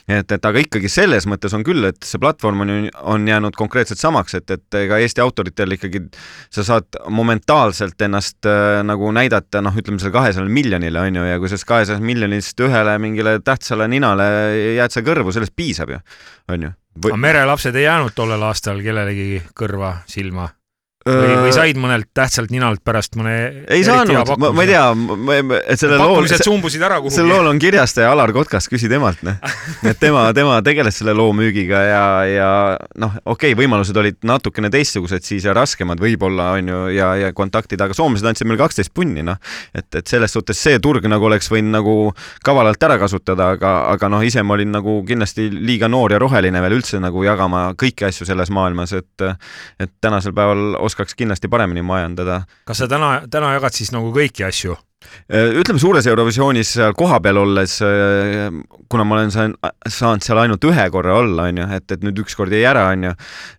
et, et aga ikkagi selles mõttes on küll, et see platvorm on ju, on jäänud konkreetselt samaks, et, et ega Eesti autoritel ikkagi sa saad momentaalselt ennast äh, nagu näidata, noh, ütleme selle kahesajale miljonile on ju, ja kui sellest kahesajast miljonist ühele mingile tähtsale ninale jääd sa kõrvu, sellest piisab ju, on ju. Või... aga merelapsed ei jäänud tollel aastal kellelegi kõrva, silma? Või, või said mõnelt tähtsalt ninalt pärast mõne ei saanud, ma, ma ei tea, et sellel lool, sellel lool on kirjastaja Alar Kotkas, küsi temalt, noh. et tema, tema tegeles selle loo müügiga ja, ja noh, okei okay,, võimalused olid natukene teistsugused siis ja raskemad võib-olla, on ju, ja, ja kontaktid, aga soomlased andsid meile kaksteist punni, noh. et, et selles suhtes see turg nagu oleks võinud nagu kavalalt ära kasutada, aga, aga noh, ise ma olin nagu kindlasti liiga noor ja roheline veel üldse nagu jagama kõiki asju selles maailmas, et et tänasel päeval oskaks kindlasti paremini majandada. kas sa täna, täna jagad siis nagu kõiki asju? Äh, ütleme suures Eurovisioonis kohapeal olles, äh, kuna ma olen saanud seal ainult ühe korra olla, on ju, et, et nüüd ükskord jäi ära, on ju,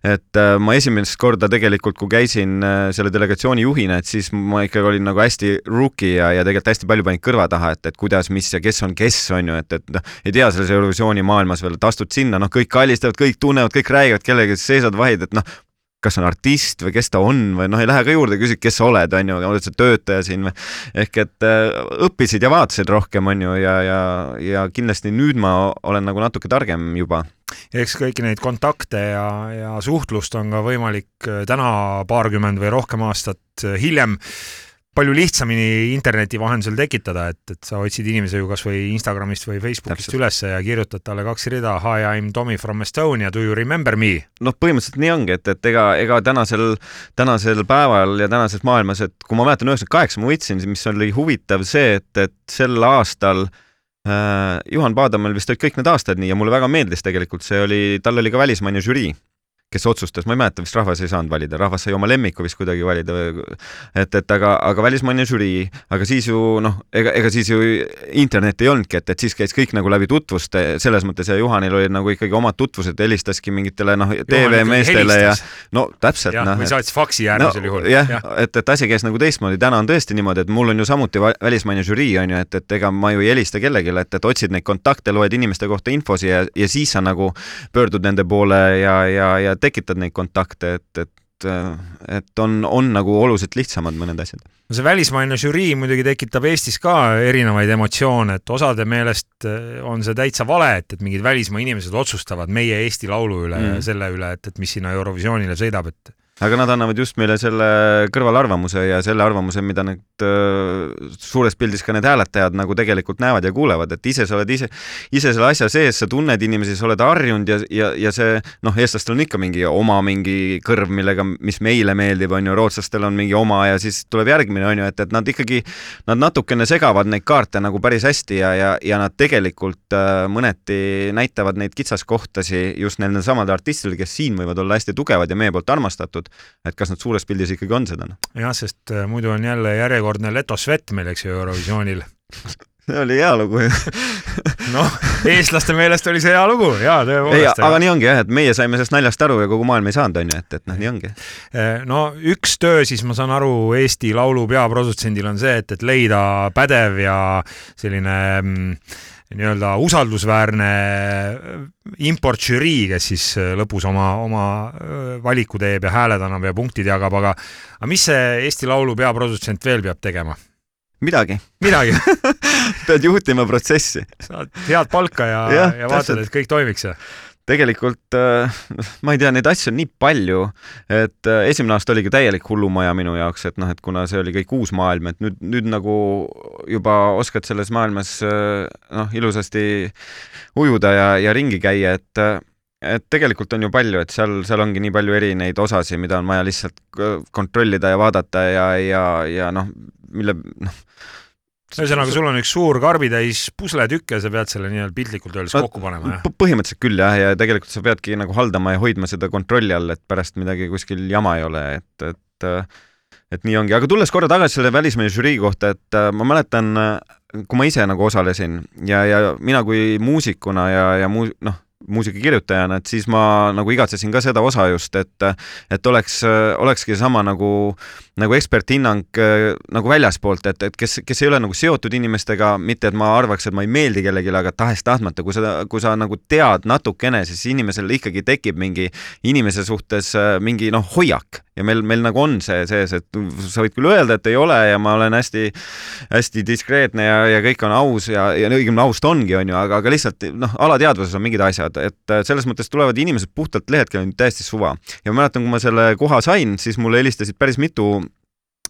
et äh, ma esimest korda tegelikult, kui käisin selle delegatsiooni juhina, et siis ma ikkagi olin nagu hästi rookie ja, ja tegelikult hästi palju panin kõrva taha, et, et kuidas, mis ja kes on kes, on ju, et, et noh, ei tea selles Eurovisiooni maailmas veel, et astud sinna, noh, kõik kallistavad, kõik tunnevad, kõik räägivad kellegagi, seisad vahid, et noh, kas on artist või kes ta on või noh, ei lähe ka juurde, küsid, kes sa oled, on ju, oled sa töötaja siin või. ehk et äh, õppisid ja vaatasid rohkem, on ju, ja, ja, ja kindlasti nüüd ma olen nagu natuke targem juba eks kõiki neid kontakte ja, ja suhtlust on ka võimalik äh, täna paarkümmend või rohkem aastat äh, hiljem palju lihtsamini interneti vahendusel tekitada, et, et sa otsid inimese ju kasvõi Instagramist või Facebookist ülesse ja kirjutad talle kaks rida Hi, I m Tommy from Estonia, do you remember me? noh, põhimõtteliselt nii ongi, et, et ega, ega tänasel, tänasel päeval ja tänases maailmas, et kui ma mäletan, üheksakümmend kaheksa ma võitsin, mis oli huvitav see, et, et sel aastal äh, Juhan Paadamäel vist olid kõik need aastad nii ja mulle väga meeldis tegelikult, see oli, tal oli ka välismaine žürii kes otsustas, ma ei mäleta, vist rahvas ei saanud valida, rahvas sai oma lemmiku vist kuidagi valida et, et aga, aga välismaine žürii, aga siis ju noh, ega, ega siis ju internetti ei olnudki, et, et siis käis kõik nagu läbi tutvuste, selles mõttes ja Juhanil olid nagu ikkagi omad tutvused, helistaski mingitele noh, TV-meestele ja no täpselt. noh, või saatis faksi äärmisel no, juhul. jah ja., et, et asi käis nagu teistmoodi, täna on tõesti niimoodi, et mul on ju samuti välismaine žürii on ju, et, et ega ma ju ei helista kellelegi, et, et otsid neid kontakte, loed inimeste kohta infosi ja, ja siis sa nagu pöördud nende poole ja, ja, ja tekitad neid kontakte, et, et et on, on nagu oluliselt lihtsamad mõned asjad. no see välismaine žürii muidugi tekitab Eestis ka erinevaid emotsioone, et osade meelest eh, on see täitsa vale, et, et mingid välismaa inimesed otsustavad meie Eesti Laulu üle mm. ja selle üle, et, et mis sinna Eurovisioonile sõidab, et aga nad annavad just meile selle kõrvalarvamuse ja selle arvamuse, mida need äh, suures pildis ka need hääletajad nagu tegelikult näevad ja kuulevad, et ise sa oled ise, ise selle asja sees, sa tunned inimesi, sa oled harjunud ja, ja, ja see noh, eestlastel on ikka mingi oma mingi kõrv, millega, mis meile meeldib, on ju, rootslastel on mingi oma ja siis tuleb järgmine, on ju, et, et nad ikkagi, nad natukene segavad neid kaarte nagu päris hästi ja, ja, ja nad tegelikult äh, mõneti näitavad neid kitsaskohtasi just nendel samadel artistidel, kes siin võivad olla hästi tugevad ja meie poolt armastatud et kas nad suures pildis ikkagi on seda? Noh? jah, sest äh, muidu on jälle järjekordne Leto Svet meil, eks ju, Eurovisioonil see oli hea lugu ju noh, eestlaste meelest oli see hea lugu, jaa, tõepoolest. aga nii ongi jah, et meie saime sellest naljast aru ja kogu maailm ei saanud, on ju, et, et noh, nii ongi. Äh, no üks töö siis ma saan aru Eesti Laulu peaprodutsendil on see, et, et leida pädev ja selline mm, nii-öelda usaldusväärne importžürii, kes siis lõpus oma, oma valiku teeb ja hääled annab ja punktid jagab, aga aga mis see Eesti Laulu peaprodutsent veel peab tegema? midagi. midagi pead juhtima protsessi. saad head palka ja, ja, ja vaatad, et kõik toimiks ja tegelikult äh, ma ei tea, neid asju on nii palju, et äh, esimene aasta oligi täielik hullumaja minu jaoks, et noh, et kuna see oli kõik uus maailm, et nüüd, nüüd nagu juba oskad selles maailmas äh, noh, ilusasti ujuda ja, ja ringi käia, et et tegelikult on ju palju, et seal, seal ongi nii palju erinevaid osasid, mida on vaja lihtsalt kontrollida ja vaadata ja, ja, ja noh, mille noh, ühesõnaga, sul on üks suur karbitäis pusletükk ja sa pead selle nii-öelda piltlikult öeldes no, kokku panema, jah? põhimõtteliselt küll jah, ja tegelikult sa peadki nagu haldama ja hoidma seda kontrolli all, et pärast midagi kuskil jama ei ole, et, et et nii ongi, aga tulles korra tagasi selle välismehe žürii kohta, et ma mäletan, kui ma ise nagu osalesin ja, ja mina kui muusikuna ja, ja muu-, noh, muusikakirjutajana, et siis ma nagu igatsesin ka seda osa just, et et oleks, olekski sama nagu, nagu eksperthinnang nagu väljaspoolt, et, et kes, kes ei ole nagu seotud inimestega, mitte et ma arvaks, et ma ei meeldi kellelegi, aga tahes-tahtmata, kui sa, kui sa nagu tead natukene, siis inimesel ikkagi tekib mingi inimese suhtes mingi noh, hoiak ja meil, meil nagu on see sees, et sa võid küll öelda, et ei ole ja ma olen hästi, hästi diskreetne ja, ja kõik on aus ja, ja õigemini aus ta ongi, onju, aga, aga lihtsalt noh, alateadvuses on mingid asjad, et selles mõttes tulevad inimesed puhtalt lehelt, kellel on täiesti suva. ja ma mäletan, kui ma selle koha sain, siis mulle helistasid päris mitu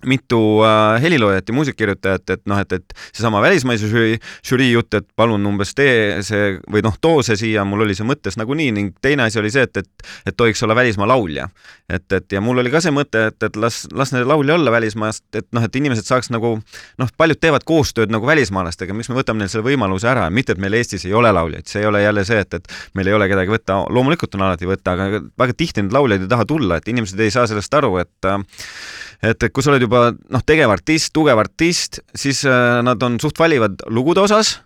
mitu äh, heliloojat ja muusikakirjutajat, et noh, et, et seesama välismaise žürii, žürii jutt, et palun umbes tee see või noh, too see siia, mul oli see mõttes nagunii ning teine asi oli see, et, et, et tohiks olla välismaa laulja. et, et ja mul oli ka see mõte, et, et las, las need laulja olla välismaast, et noh, et inimesed saaks nagu noh, paljud teevad koostööd nagu välismaalastega, miks me võtame neil selle võimaluse ära, mitte et meil Eestis ei ole lauljaid, see ei ole jälle see, et, et meil ei ole kedagi võtta, loomulikult on alati võtta, aga väga tihti need lauljad ei taha tulla, et inimesed ei saa sellest aru, et et, et kui sa oled juba noh, tegev artist, tugev artist, siis äh, nad on suht valivad lugude osas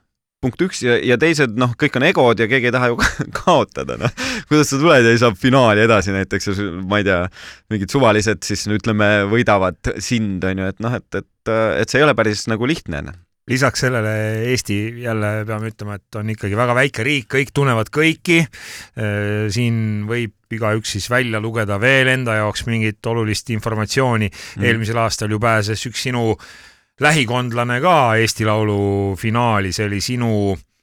punkt üks ja, ja teised noh, kõik on egod ja keegi ei taha ju kaotada, noh. kuidas sa tuled ja saab finaali edasi näiteks, ma ei tea, mingid suvalised siis ütleme, võidavad sind, on ju, et noh, et, et, et see ei ole päris nagu lihtne noh lisaks sellele Eesti jälle peame ütlema, et on ikkagi väga väike riik, kõik tunnevad kõiki. Äh, siin võib igaüks siis välja lugeda veel enda jaoks mingit olulist informatsiooni mm.. eelmisel aastal ju pääses üks sinu lähikondlane ka Eesti Laulu finaali, see oli sinu Äh,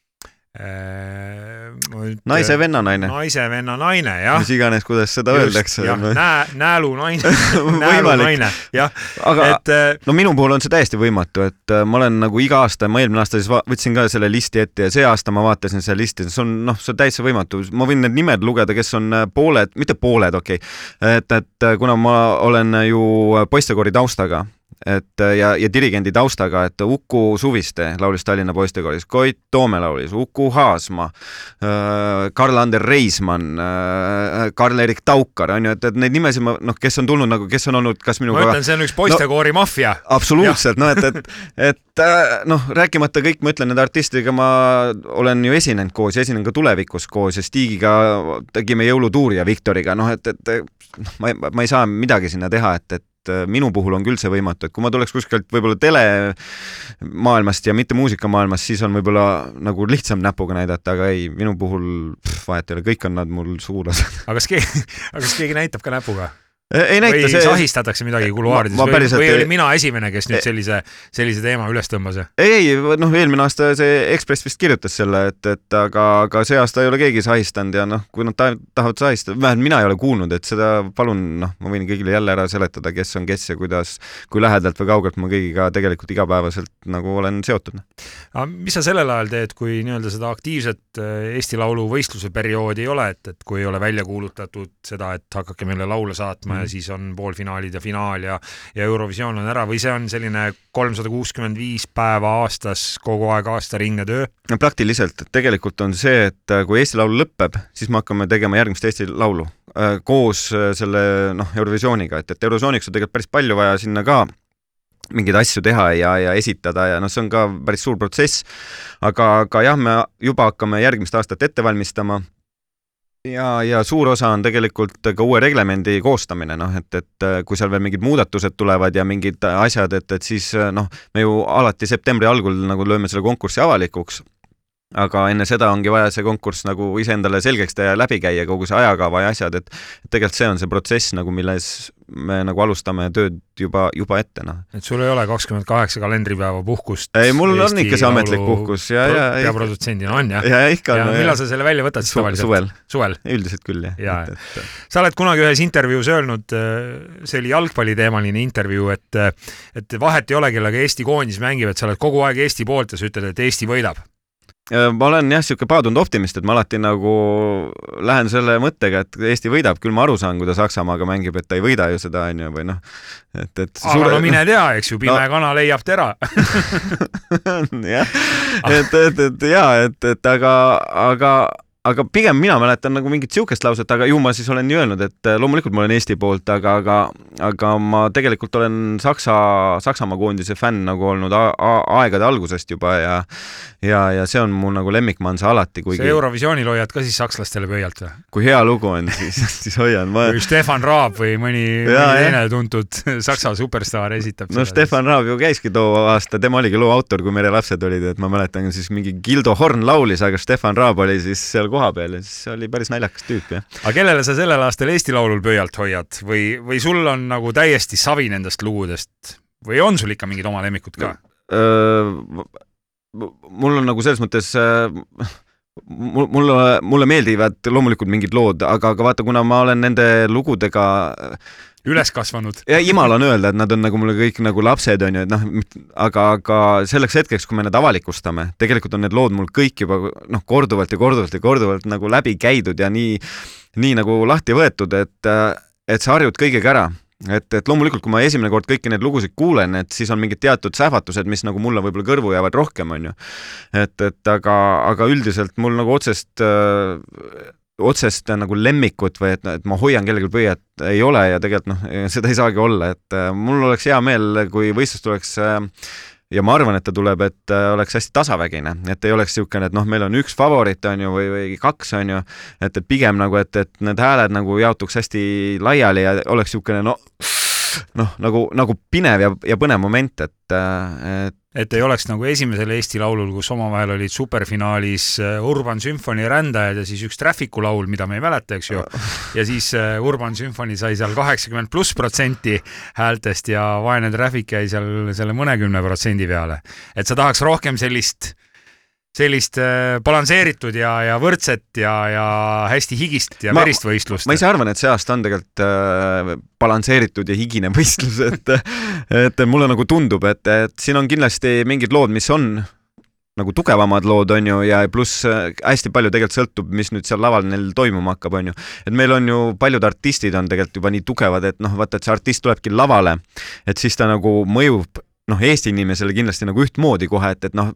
naise venna naine. naise venna naine, jah. mis iganes, kuidas seda Just, öeldakse. jah, nää-, näälu naine näälu naine, jah. aga et, äh, no minu puhul on see täiesti võimatu, et äh, ma olen nagu iga aasta, ma eelmine aasta siis võtsin ka selle listi ette ja see aasta ma vaatasin seda listi, see on noh, see on täitsa võimatu, ma võin need nimed lugeda, kes on pooled, mitte pooled, okei okay., et, et kuna ma olen ju poistekoori taustaga et ja, ja dirigendi taustaga, et Uku Suviste laulis Tallinna poistekooris, Koit Toome laulis, Uku Haasma äh,, Karl-Ander Reismann äh,, Karl-Erik Taukar, on ju, et, et neid nimesid ma noh, kes on tulnud nagu, kes on olnud kas minuga ma ütlen, see on üks poistekoori no, maffia. absoluutselt, noh, et, et, et äh, noh, rääkimata kõik, ma ütlen, nende artistidega ma olen ju esinenud koos ja esinen ka tulevikus koos ja Stigiga tegime jõulutuuri ja Viktoriga, noh, et, et noh, ma, ma ei saa midagi sinna teha, et, et et äh, minu puhul on küll see võimatu, et kui ma tuleks kuskilt võib-olla telemaailmast ja mitte muusikamaailmast, siis on võib-olla nagu lihtsam näpuga näidata, aga ei, minu puhul pff, vahet ei ole, kõik on nad mul sugulased. aga kas keegi, aga kas keegi näitab ka näpuga? Ei näita või see. sahistatakse midagi kuluaarides või, või olin mina esimene, kes nüüd sellise, sellise teema üles tõmbas? ei, ei, noh, eelmine aasta see Ekspress vist kirjutas selle, et, et aga, aga see aasta ei ole keegi sahistanud ja noh, kui nad tahavad sahistada, vähemalt mina ei ole kuulnud, et seda palun, noh, ma võin kõigile jälle ära seletada, kes on kes ja kuidas, kui lähedalt või kaugelt ma kõigiga tegelikult igapäevaselt nagu olen seotud. aga mis sa sellel ajal teed, kui nii-öelda seda aktiivset äh, Eesti Laulu võistluse perioodi ei ole, et, et kui ei ole välja kuulutatud seda, et hakake meile laule saatma mm ja siis on poolfinaalid ja finaal ja, ja Eurovisioon on ära või see on selline kolmsada kuuskümmend viis päeva aastas kogu aeg aastaringne töö? no praktiliselt, et tegelikult on see, et äh, kui Eesti Laul lõpeb, siis me hakkame tegema järgmist Eesti Laulu äh, koos äh, selle noh, Eurovisiooniga, et, et Eurovisiooniks on tegelikult päris palju vaja sinna ka mingeid asju teha ja, ja esitada ja noh, see on ka päris suur protsess. aga, aga jah, me juba hakkame järgmist aastat ette valmistama ja, ja suur osa on tegelikult ka uue reglemendi koostamine, noh, et, et äh, kui seal veel mingid muudatused tulevad ja mingid asjad, et, et siis äh, noh, me ju alati septembri algul nagu lööme selle konkursi avalikuks aga enne seda ongi vaja see konkurss nagu iseendale selgeks teha ja läbi käia, kogu see ajakava ja asjad, et tegelikult see on see protsess nagu, milles me nagu alustame tööd juba, juba ette, noh. et sul ei ole kakskümmend kaheksa kalendripäeva puhkust? ei, mul Eesti on ikka see ametlik puhkus ja, ja peaprodutsendina on jah? ja ikka on. millal sa selle välja võtad siis tavaliselt? suvel. suvel? üldiselt küll, jah ja, et, sa oled kunagi ühes intervjuus öelnud, äh, see oli jalgpalliteemaline intervjuu, et et vahet ei ole, kellega Eesti koondis mängib, et sa oled kogu aeg Eesti poolt ja sa ütled, et Eesti võidab ma olen jah, niisugune paadunud optimist, et ma alati nagu lähen selle mõttega, et Eesti võidab, küll ma aru saan, kui ta Saksamaaga mängib, et ta ei võida ju seda, on ju, või noh, et, et aga suure... no mine tea, eks ju, pime no. kana leiab tera jah, et, et, et jaa, et, et aga, aga aga pigem mina mäletan nagu mingit siukest lauset, aga ju ma siis olen nii öelnud, et äh, loomulikult ma olen Eesti poolt, aga, aga, aga ma tegelikult olen Saksa, Saksamaa koondise fänn nagu olnud aegade algusest juba ja, ja, ja see on mu nagu lemmikmansa alati, kuigi. sa Eurovisioonil hoiad ka siis sakslastele pöialt või? kui hea lugu on, siis, siis hoian ma.... või Stefan Raab või mõni, mõni teine tuntud Saksa superstaar esitab. no Stefan Raab ju käiski too aasta, tema oligi loo autor, kui Mere lapsed olid, et ma mäletan siis mingi Gildo Horn laulis, aga Stefan Raab oli siis seal koha peal ja siis see oli päris naljakas tüüp, jah. aga kellele sa sellel aastal Eesti Laulul pöialt hoiad? Või, või sul on nagu täiesti savi nendest lugudest? Või on sul ikka mingid oma lemmikud ka? Mul on nagu selles mõttes mulle, mulle meeldivad loomulikult mingid lood, aga, aga vaata, kuna ma olen nende lugudega üles kasvanud. ja imal on öelda, et nad on nagu mulle kõik nagu lapsed, on ju, et noh, aga, aga selleks hetkeks, kui me need avalikustame, tegelikult on need lood mul kõik juba noh, korduvalt ja korduvalt ja korduvalt nagu läbi käidud ja nii, nii nagu lahti võetud, et, et sa harjud kõigega ära et, et loomulikult, kui ma esimene kord kõiki neid lugusid kuulen, et siis on mingid teatud sähvatused, mis nagu mulle võib-olla kõrvu jäävad rohkem, on ju. et, et aga, aga üldiselt mul nagu otsest äh, otsest nagu lemmikut või et, et ma hoian kellelgi pöiet, ei ole ja tegelikult noh, seda ei saagi olla, et äh, mul oleks hea meel, kui võistlus tuleks äh, ja ma arvan, et ta tuleb, et äh, oleks hästi tasavägine, et ei oleks niisugune, et noh, meil on üks favoriit, on ju, või, või kaks, on ju, et, et pigem nagu, et, et need hääled nagu jaotuks hästi laiali ja oleks niisugune no noh, nagu, nagu pinev ja, ja põnev moment, et, et et ei oleks nagu esimesel Eesti Laulul, kus omavahel olid superfinaalis äh, Urban Sümfoni Rändajad ja siis üks Traffic'u laul, mida me ei mäleta, eks ju. ja siis äh, Urban Symphony sai seal kaheksakümmend pluss protsenti häältest ja vaene Traffic jäi seal selle mõnekümne protsendi peale. et sa tahaks rohkem sellist sellist äh, balansseeritud ja, ja võrdset ja, ja hästi higist ja ma, verist võistlust. ma ise arvan, et see aasta on tegelikult äh, balansseeritud ja higine võistlus, et et mulle nagu tundub, et, et siin on kindlasti mingid lood, mis on nagu tugevamad lood, on ju, ja pluss äh, hästi palju tegelikult sõltub, mis nüüd seal laval neil toimuma hakkab, on ju. et meil on ju, paljud artistid on tegelikult juba nii tugevad, et noh, vaata, et see artist tulebki lavale, et siis ta nagu mõjub noh, Eesti inimesele kindlasti nagu ühtmoodi kohe, et, et noh,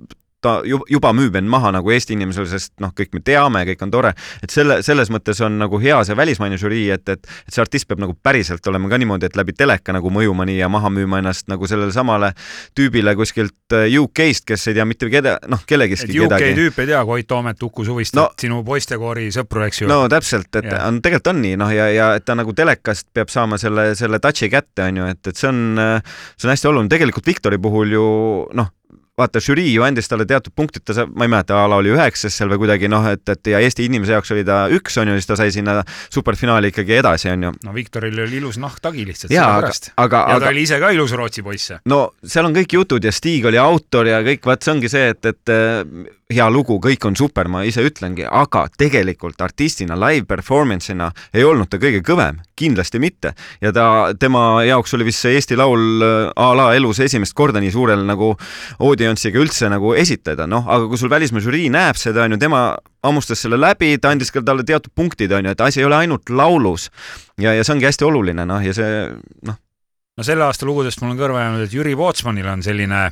ta juba müüb end maha nagu Eesti inimesele, sest noh, kõik me teame, kõik on tore, et selle, selles mõttes on nagu hea see välismaine žürii, et, et, et see artist peab nagu päriselt olema ka niimoodi, et läbi teleka nagu mõjuma nii ja maha müüma ennast nagu sellele samale tüübile kuskilt äh, UK-st, kes ei tea mitte keda, noh, kellegistki kedagi. UK tüüp ei tea Koit Toomet, Uku Suvist no,, sinu poistekoori sõpru, eks ju. no täpselt, et ja. on, tegelikult on nii, noh, ja, ja et ta nagu telekast peab saama selle, selle touch'i kätte, on ju, et, et see on, see on hästi oluline, tegelikult Viktori puhul ju noh, vaata, žürii ju andis talle teatud punktid, ta, ma ei mäleta, a la oli üheksas seal või kuidagi noh, et, et ja Eesti inimese jaoks oli ta üks, on ju, siis ta sai sinna superfinaali ikkagi edasi, on ju. no Viktoril oli ilus nahktagi lihtsalt sellepärast. ja aga, ta oli ise ka ilus Rootsi poiss. no seal on kõik jutud ja Stig oli autor ja kõik, vaat see ongi see, et, et hea lugu, kõik on super, ma ise ütlengi, aga tegelikult artistina, live performance'ina ei olnud ta kõige kõvem, kindlasti mitte. ja ta, tema jaoks oli vist see Eesti Laul äh, a la elus esimest korda nii suurel nagu audience'iga üldse nagu esitada, noh, aga kui sul välismaa žürii näeb seda, on ju, tema hammustas selle läbi, ta andis ka talle teatud punktid, on ju, et asi ei ole ainult laulus. ja, ja see ongi hästi oluline, noh, ja see, noh. no selle aasta lugudest mul on kõrva jäänud, et Jüri Pootsmanil on selline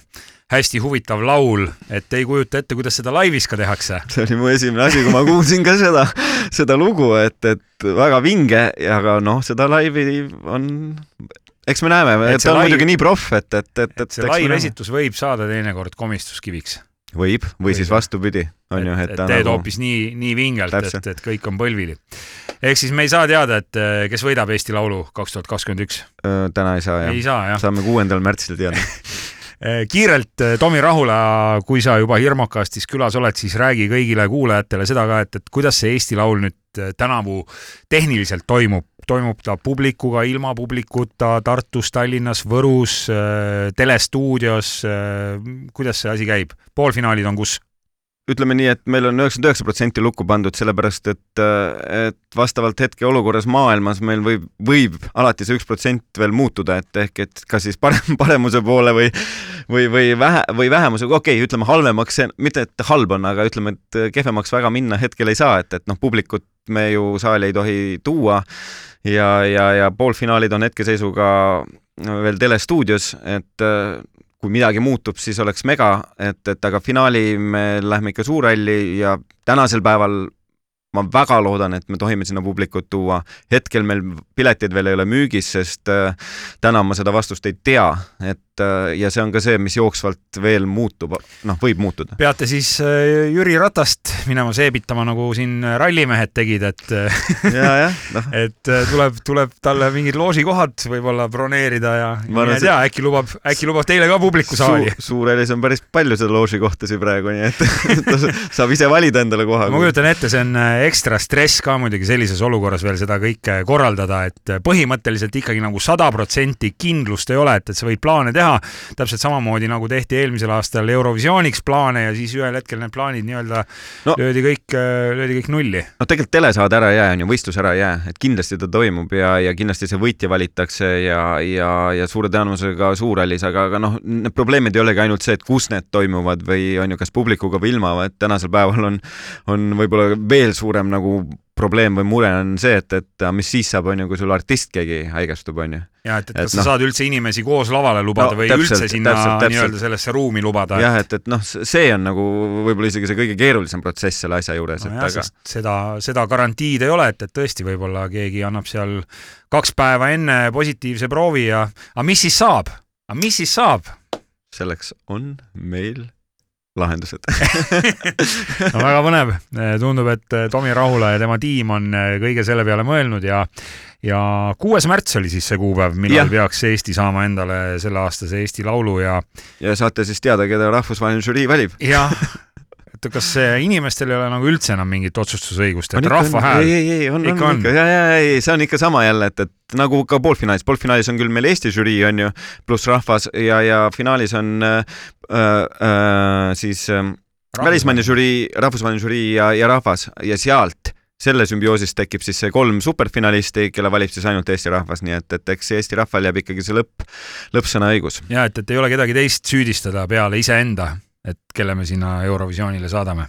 hästi huvitav laul, et ei kujuta ette, kuidas seda laivis ka tehakse. see oli mu esimene asi, kui ma kuulsin ka seda, seda lugu, et, et väga vinge, aga noh, seda laivi on eks me näeme, et ta on live, muidugi nii proff, et, et, et, et see laivesitus võib saada teinekord komistuskiviks. võib, või siis vastupidi, on ju, et ta teed nagu... hoopis nii, nii vingelt, et, et kõik on põlvili. ehk siis me ei saa teada, et kes võidab Eesti Laulu kaks tuhat kakskümmend üks? täna ei saa, jah. ei saa, jah. saame kuuendal märtsil teada kiirelt Tomi Rahula, kui sa juba Hirmokastis külas oled, siis räägi kõigile kuulajatele seda ka, et, et kuidas see Eesti Laul nüüd tänavu tehniliselt toimub, toimub ta publikuga, ilma publikuta Tartus, Tallinnas, Võrus, telestuudios. kuidas see asi käib? poolfinaalid on kus? Ütleme nii, et meil on üheksakümmend üheksa protsenti lukku pandud, sellepärast et, et vastavalt hetkeolukorras maailmas meil võib, võib alati see üks protsent veel muutuda, et ehk et kas siis parem, paremuse poole või või, või vähe, või vähemusega, okei okay,, ütleme halvemaks, mitte et halb on, aga ütleme, et kehvemaks väga minna hetkel ei saa, et, et noh, publikut me ju saali ei tohi tuua ja, ja, ja poolfinaalid on hetkeseisuga veel telestuudios, et kui midagi muutub, siis oleks mega, et, et aga finaali me lähme ikka suurralli ja tänasel päeval ma väga loodan, et me tohime sinna publikut tuua. hetkel meil piletid veel ei ole müügis, sest äh, täna ma seda vastust ei tea, et äh, ja see on ka see, mis jooksvalt veel muutub, noh, võib muutuda. peate siis äh, Jüri Ratast minema seebitama, nagu siin rallimehed tegid, et ja, jah, noh. et tuleb, tuleb talle mingid loožikohad võib-olla broneerida ja ma ei tea, äkki lubab, äkki lubab teile ka publikusaali Su. Suurelis on päris palju seda loožikohtasid praegu, nii et ta saab ise valida endale koha. ma kujutan ette, see on ekstra stress ka muidugi sellises olukorras veel seda kõike korraldada, et põhimõtteliselt ikkagi nagu sada protsenti kindlust ei ole, et, et sa võid plaane teha täpselt samamoodi nagu tehti eelmisel aastal Eurovisiooniks plaane ja siis ühel hetkel need plaanid nii-öelda no, löödi kõik, löödi kõik nulli. no tegelikult telesaade ära ei jää, on ju, võistlus ära ei jää, et kindlasti ta toimub ja, ja kindlasti see võitja valitakse ja, ja, ja suure tõenäosusega suurhallis, aga, aga noh, need probleemid ei olegi ainult see, et kus need toimuvad või on ju, kas publikuga või ilma, vaid tänasel päeval on, on võib-olla veel suurem nagu probleem või mure on see, et, et mis siis saab, on ju, kui sul artist keegi haigestub, on ju. ja et, et kas et, sa no, saad üldse inimesi koos lavale lubada no, või täpselt, üldse sinna nii-öelda sellesse ruumi lubada? jah, et, et noh, see on nagu võib-olla isegi see kõige keerulisem protsess selle asja juures no, et jah, aga seda, seda garantiid ei ole, et, et tõesti võib-olla keegi annab seal kaks päeva enne positiivse proovi ja aga mis siis saab? aga mis siis saab? selleks on meil lahendused no väga põnev, tundub, et Tomi Rahula ja tema tiim on kõige selle peale mõelnud ja ja kuues märts oli siis see kuupäev, millal ja. peaks Eesti saama endale selleaastase Eesti Laulu ja ja saate siis teada, keda rahvusvaheline žürii valib. jah et kas inimestel ei ole nagu üldse enam mingit otsustusõigust, et rahva hääl? ei, ei, ei, on, on, on. ikka, ja, ja, ei, see on ikka sama jälle, et, et nagu ka poolfinaalis, poolfinaalis on küll meil Eesti žürii, on ju, pluss rahvas ja, ja finaalis on äh, äh, siis äh, välismaine žürii, rahvusvaheline žürii ja, ja rahvas. Ja sealt selle sümbioosist tekib siis see kolm superfinalisti, kelle valib siis ainult Eesti rahvas, nii et, et eks Eesti rahval jääb ikkagi see lõpp, lõppsõna õigus. ja et, et ei ole kedagi teist süüdistada peale iseenda et kelle me sinna Eurovisioonile saadame.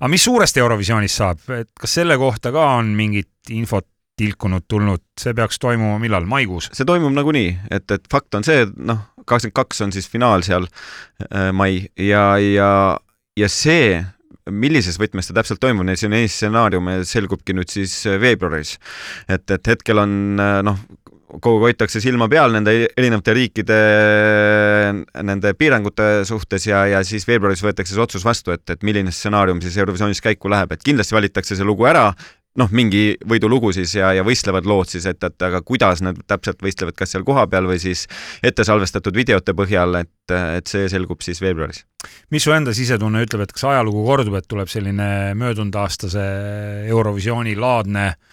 aga mis suurest Eurovisioonist saab, et kas selle kohta ka on mingit infot tilkunud tulnud, see peaks toimuma millal, maikuus? see toimub nagunii, et, et fakt on see, et noh, kakskümmend kaks on siis finaal seal äh, mai ja, ja, ja see, millises võtmes ta täpselt toimub, neid stsenaariume selgubki nüüd siis veebruaris. et, et hetkel on äh, noh, kogu aeg hoitakse silma peal nende erinevate riikide nende piirangute suhtes ja, ja siis veebruaris võetakse see otsus vastu, et, et milline stsenaarium siis Eurovisioonis käiku läheb, et kindlasti valitakse see lugu ära, noh, mingi võidulugu siis ja, ja võistlevad lood siis, et, et aga kuidas nad täpselt võistlevad, kas seal kohapeal või siis ette salvestatud videote põhjal, et, et see selgub siis veebruaris. mis su enda sisetunne ütleb, et kas ajalugu kordub, et tuleb selline möödunud aastase Eurovisiooni laadne äh,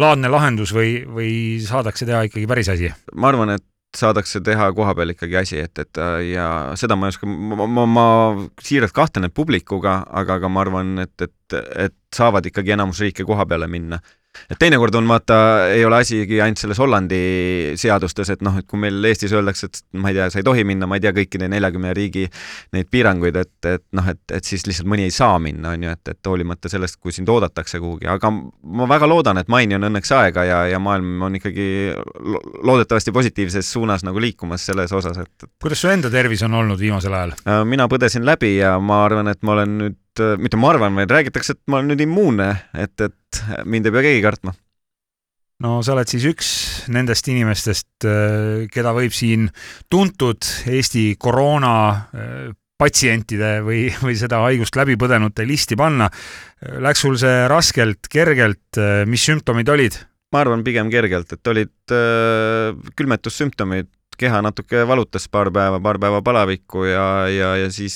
laadne lahendus või, või saadakse teha ikkagi päris asi? ma arvan, et saadakse teha kohapeal ikkagi asi, et, et ja seda ma ei oska, ma, ma, ma siiralt kahtlen, et publikuga, aga, aga ma arvan, et, et, et saavad ikkagi enamus riike koha peale minna et teinekord on vaata, ei ole asigi ainult selles Hollandi seadustes, et noh, et kui meil Eestis öeldakse, et ma ei tea, sa ei tohi minna, ma ei tea kõikide neljakümne riigi neid piiranguid, et, et noh, et, et siis lihtsalt mõni ei saa minna, on ju, et, et hoolimata sellest, kui sind oodatakse kuhugi, aga ma väga loodan, et maini on õnneks aega ja, ja maailm on ikkagi loodetavasti positiivses suunas nagu liikumas selles osas, et kuidas su enda tervis on olnud viimasel ajal? Äh, mina põdesin läbi ja ma arvan, et ma olen nüüd Äh, mitte ma arvan, vaid räägitakse, et ma olen nüüd immuunne, et, et mind ei pea keegi kartma. no sa oled siis üks nendest inimestest, äh, keda võib siin tuntud Eesti koroona äh, patsientide või, või seda haigust läbi põdenute listi panna. Läks sul see raskelt, kergelt, mis sümptomid olid? ma arvan pigem kergelt, et olid äh, külmetussümptomid, keha natuke valutas paar päeva, paar päeva palavikku ja, ja, ja siis,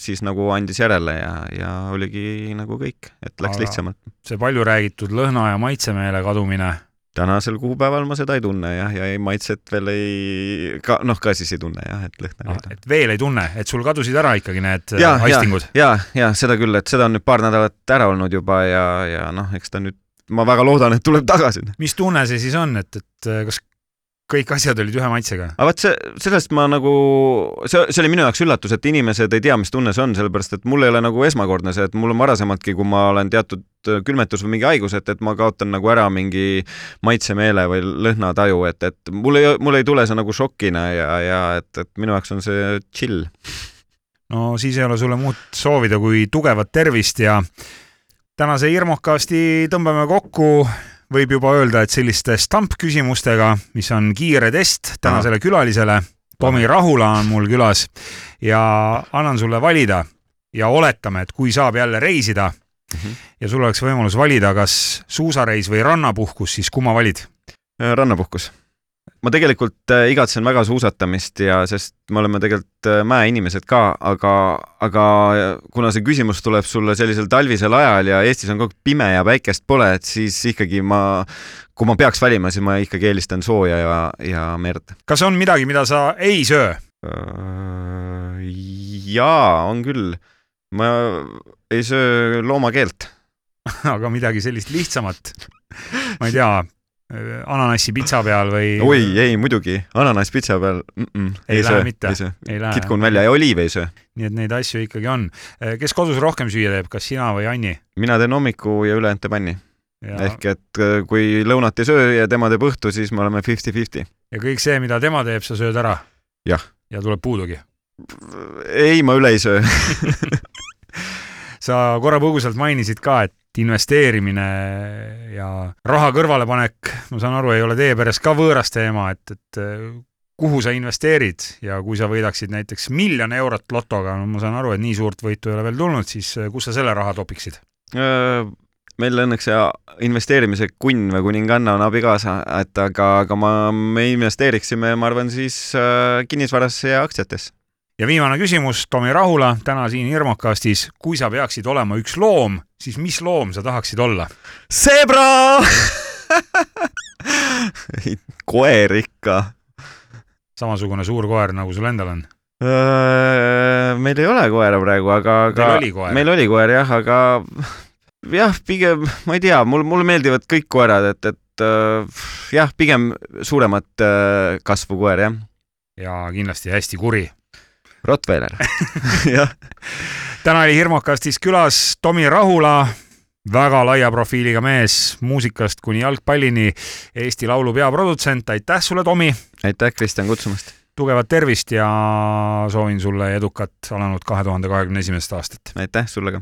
siis nagu andis järele ja, ja oligi nagu kõik, et läks Aga- lihtsamalt. see palju räägitud lõhna ja maitsemeele kadumine tänasel kuupäeval ma seda ei tunne jah, ja ei maitset veel ei, ka noh, ka siis ei tunne jah, et lõhna ah, ei tunne. et veel ei tunne, et sul kadusid ära ikkagi need ja, äh, ja, aistingud? ja, ja seda küll, et seda on nüüd paar nädalat ära olnud juba ja, ja noh, eks ta nüüd, ma väga loodan, et tuleb tagasi. mis tunne see siis on, et, et äh, kas kõik asjad olid ühe maitsega? aga vot see, sellest ma nagu, see, see oli minu jaoks üllatus, et inimesed ei tea, mis tunne see on, sellepärast et mul ei ole nagu esmakordne see, et mul on varasemaltki, kui ma olen teatud külmetus või mingi haigus, et, et ma kaotan nagu ära mingi maitsemeele või lõhnataju, et, et mul ei, mul ei tule see nagu šokina ja, ja et, et minu jaoks on see chill. no siis ei ole sulle muud soovida kui tugevat tervist ja tänase Irmokasti tõmbame kokku võib juba öelda, et selliste stampküsimustega, mis on kiire test tänasele külalisele. Tomi Rahula on mul külas ja annan sulle valida ja oletame, et kui saab jälle reisida mm -hmm. ja sul oleks võimalus valida, kas suusareis või rannapuhkus, siis kumma valid? rannapuhkus. Ma tegelikult äh, igatsen väga suusatamist ja sest me oleme tegelikult äh, mäeinimesed ka, aga, aga kuna see küsimus tuleb sulle sellisel talvisel ajal ja Eestis on kogu aeg pime ja päikest pole, et siis ikkagi ma, kui ma peaks valima, siis ma ikkagi eelistan sooja ja, ja merd. kas on midagi, mida sa ei söö? Äh, jaa, on küll. ma ei söö loomakeelt. aga midagi sellist lihtsamat? ma ei tea, ananassi pitsa peal või? oi, ei muidugi, ananass pitsa peal mm. -mm, Ei ei lähe mitte? ei lähe. kitkun välja ja oliive ei söö. nii et neid asju ikkagi on. kes kodus rohkem süüa teeb, kas sina või Anni? mina teen hommiku ja ülejäänud teeb Anni. ja, ehk et äh, kui lõunat ei söö ja tema teeb õhtu, siis me oleme fifty-fifty. ja kõik see, mida tema teeb, sa sööd ära? Jah. ja tuleb puudugi? ei, ma üle ei söö sa korra põgusalt mainisid ka, et investeerimine ja raha kõrvalepanek, ma saan aru, ei ole teie peres ka võõras teema, et, et äh, kuhu sa investeerid ja kui sa võidaksid näiteks miljon eurot lotoga, no ma saan aru, et nii suurt võitu ei ole veel tulnud, siis äh, kus sa selle raha topiksid? Meil õnneks see investeerimise kunn või kuninganna on abikaasa, et aga, aga ma, me investeeriksime, ma arvan, siis äh, kinnisvarasse ja aktsiatesse. ja viimane küsimus, Tomi Rahula, täna siin Irmokastis. kui sa peaksid olema üks loom, siis mis loom sa tahaksid olla? Zebra koer ikka. samasugune suur koer, nagu sul endal on? meil ei ole koera praegu, aga, aga meil oli koer jah, aga jah, pigem ma ei tea, mul, mulle meeldivad kõik koerad, et, et jah, pigem suuremat kasvu koer jah. ja kindlasti hästi kuri. Rottweiler jah. täna oli Hirmukastis külas Tomi Rahula, väga laia profiiliga mees, muusikast kuni jalgpallini, Eesti Laulu peaprodutsent, aitäh sulle, Tomi! aitäh, Kristjan, kutsumast! tugevat tervist ja soovin sulle edukat alanud kahe tuhande kahekümne esimest aastat! aitäh sulle ka!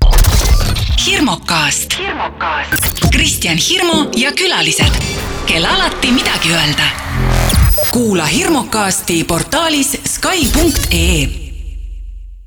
hirmukast. Kristjan Hirmu ja külalised, kel alati midagi öelda. kuula Hirmukasti portaalis Skype.ee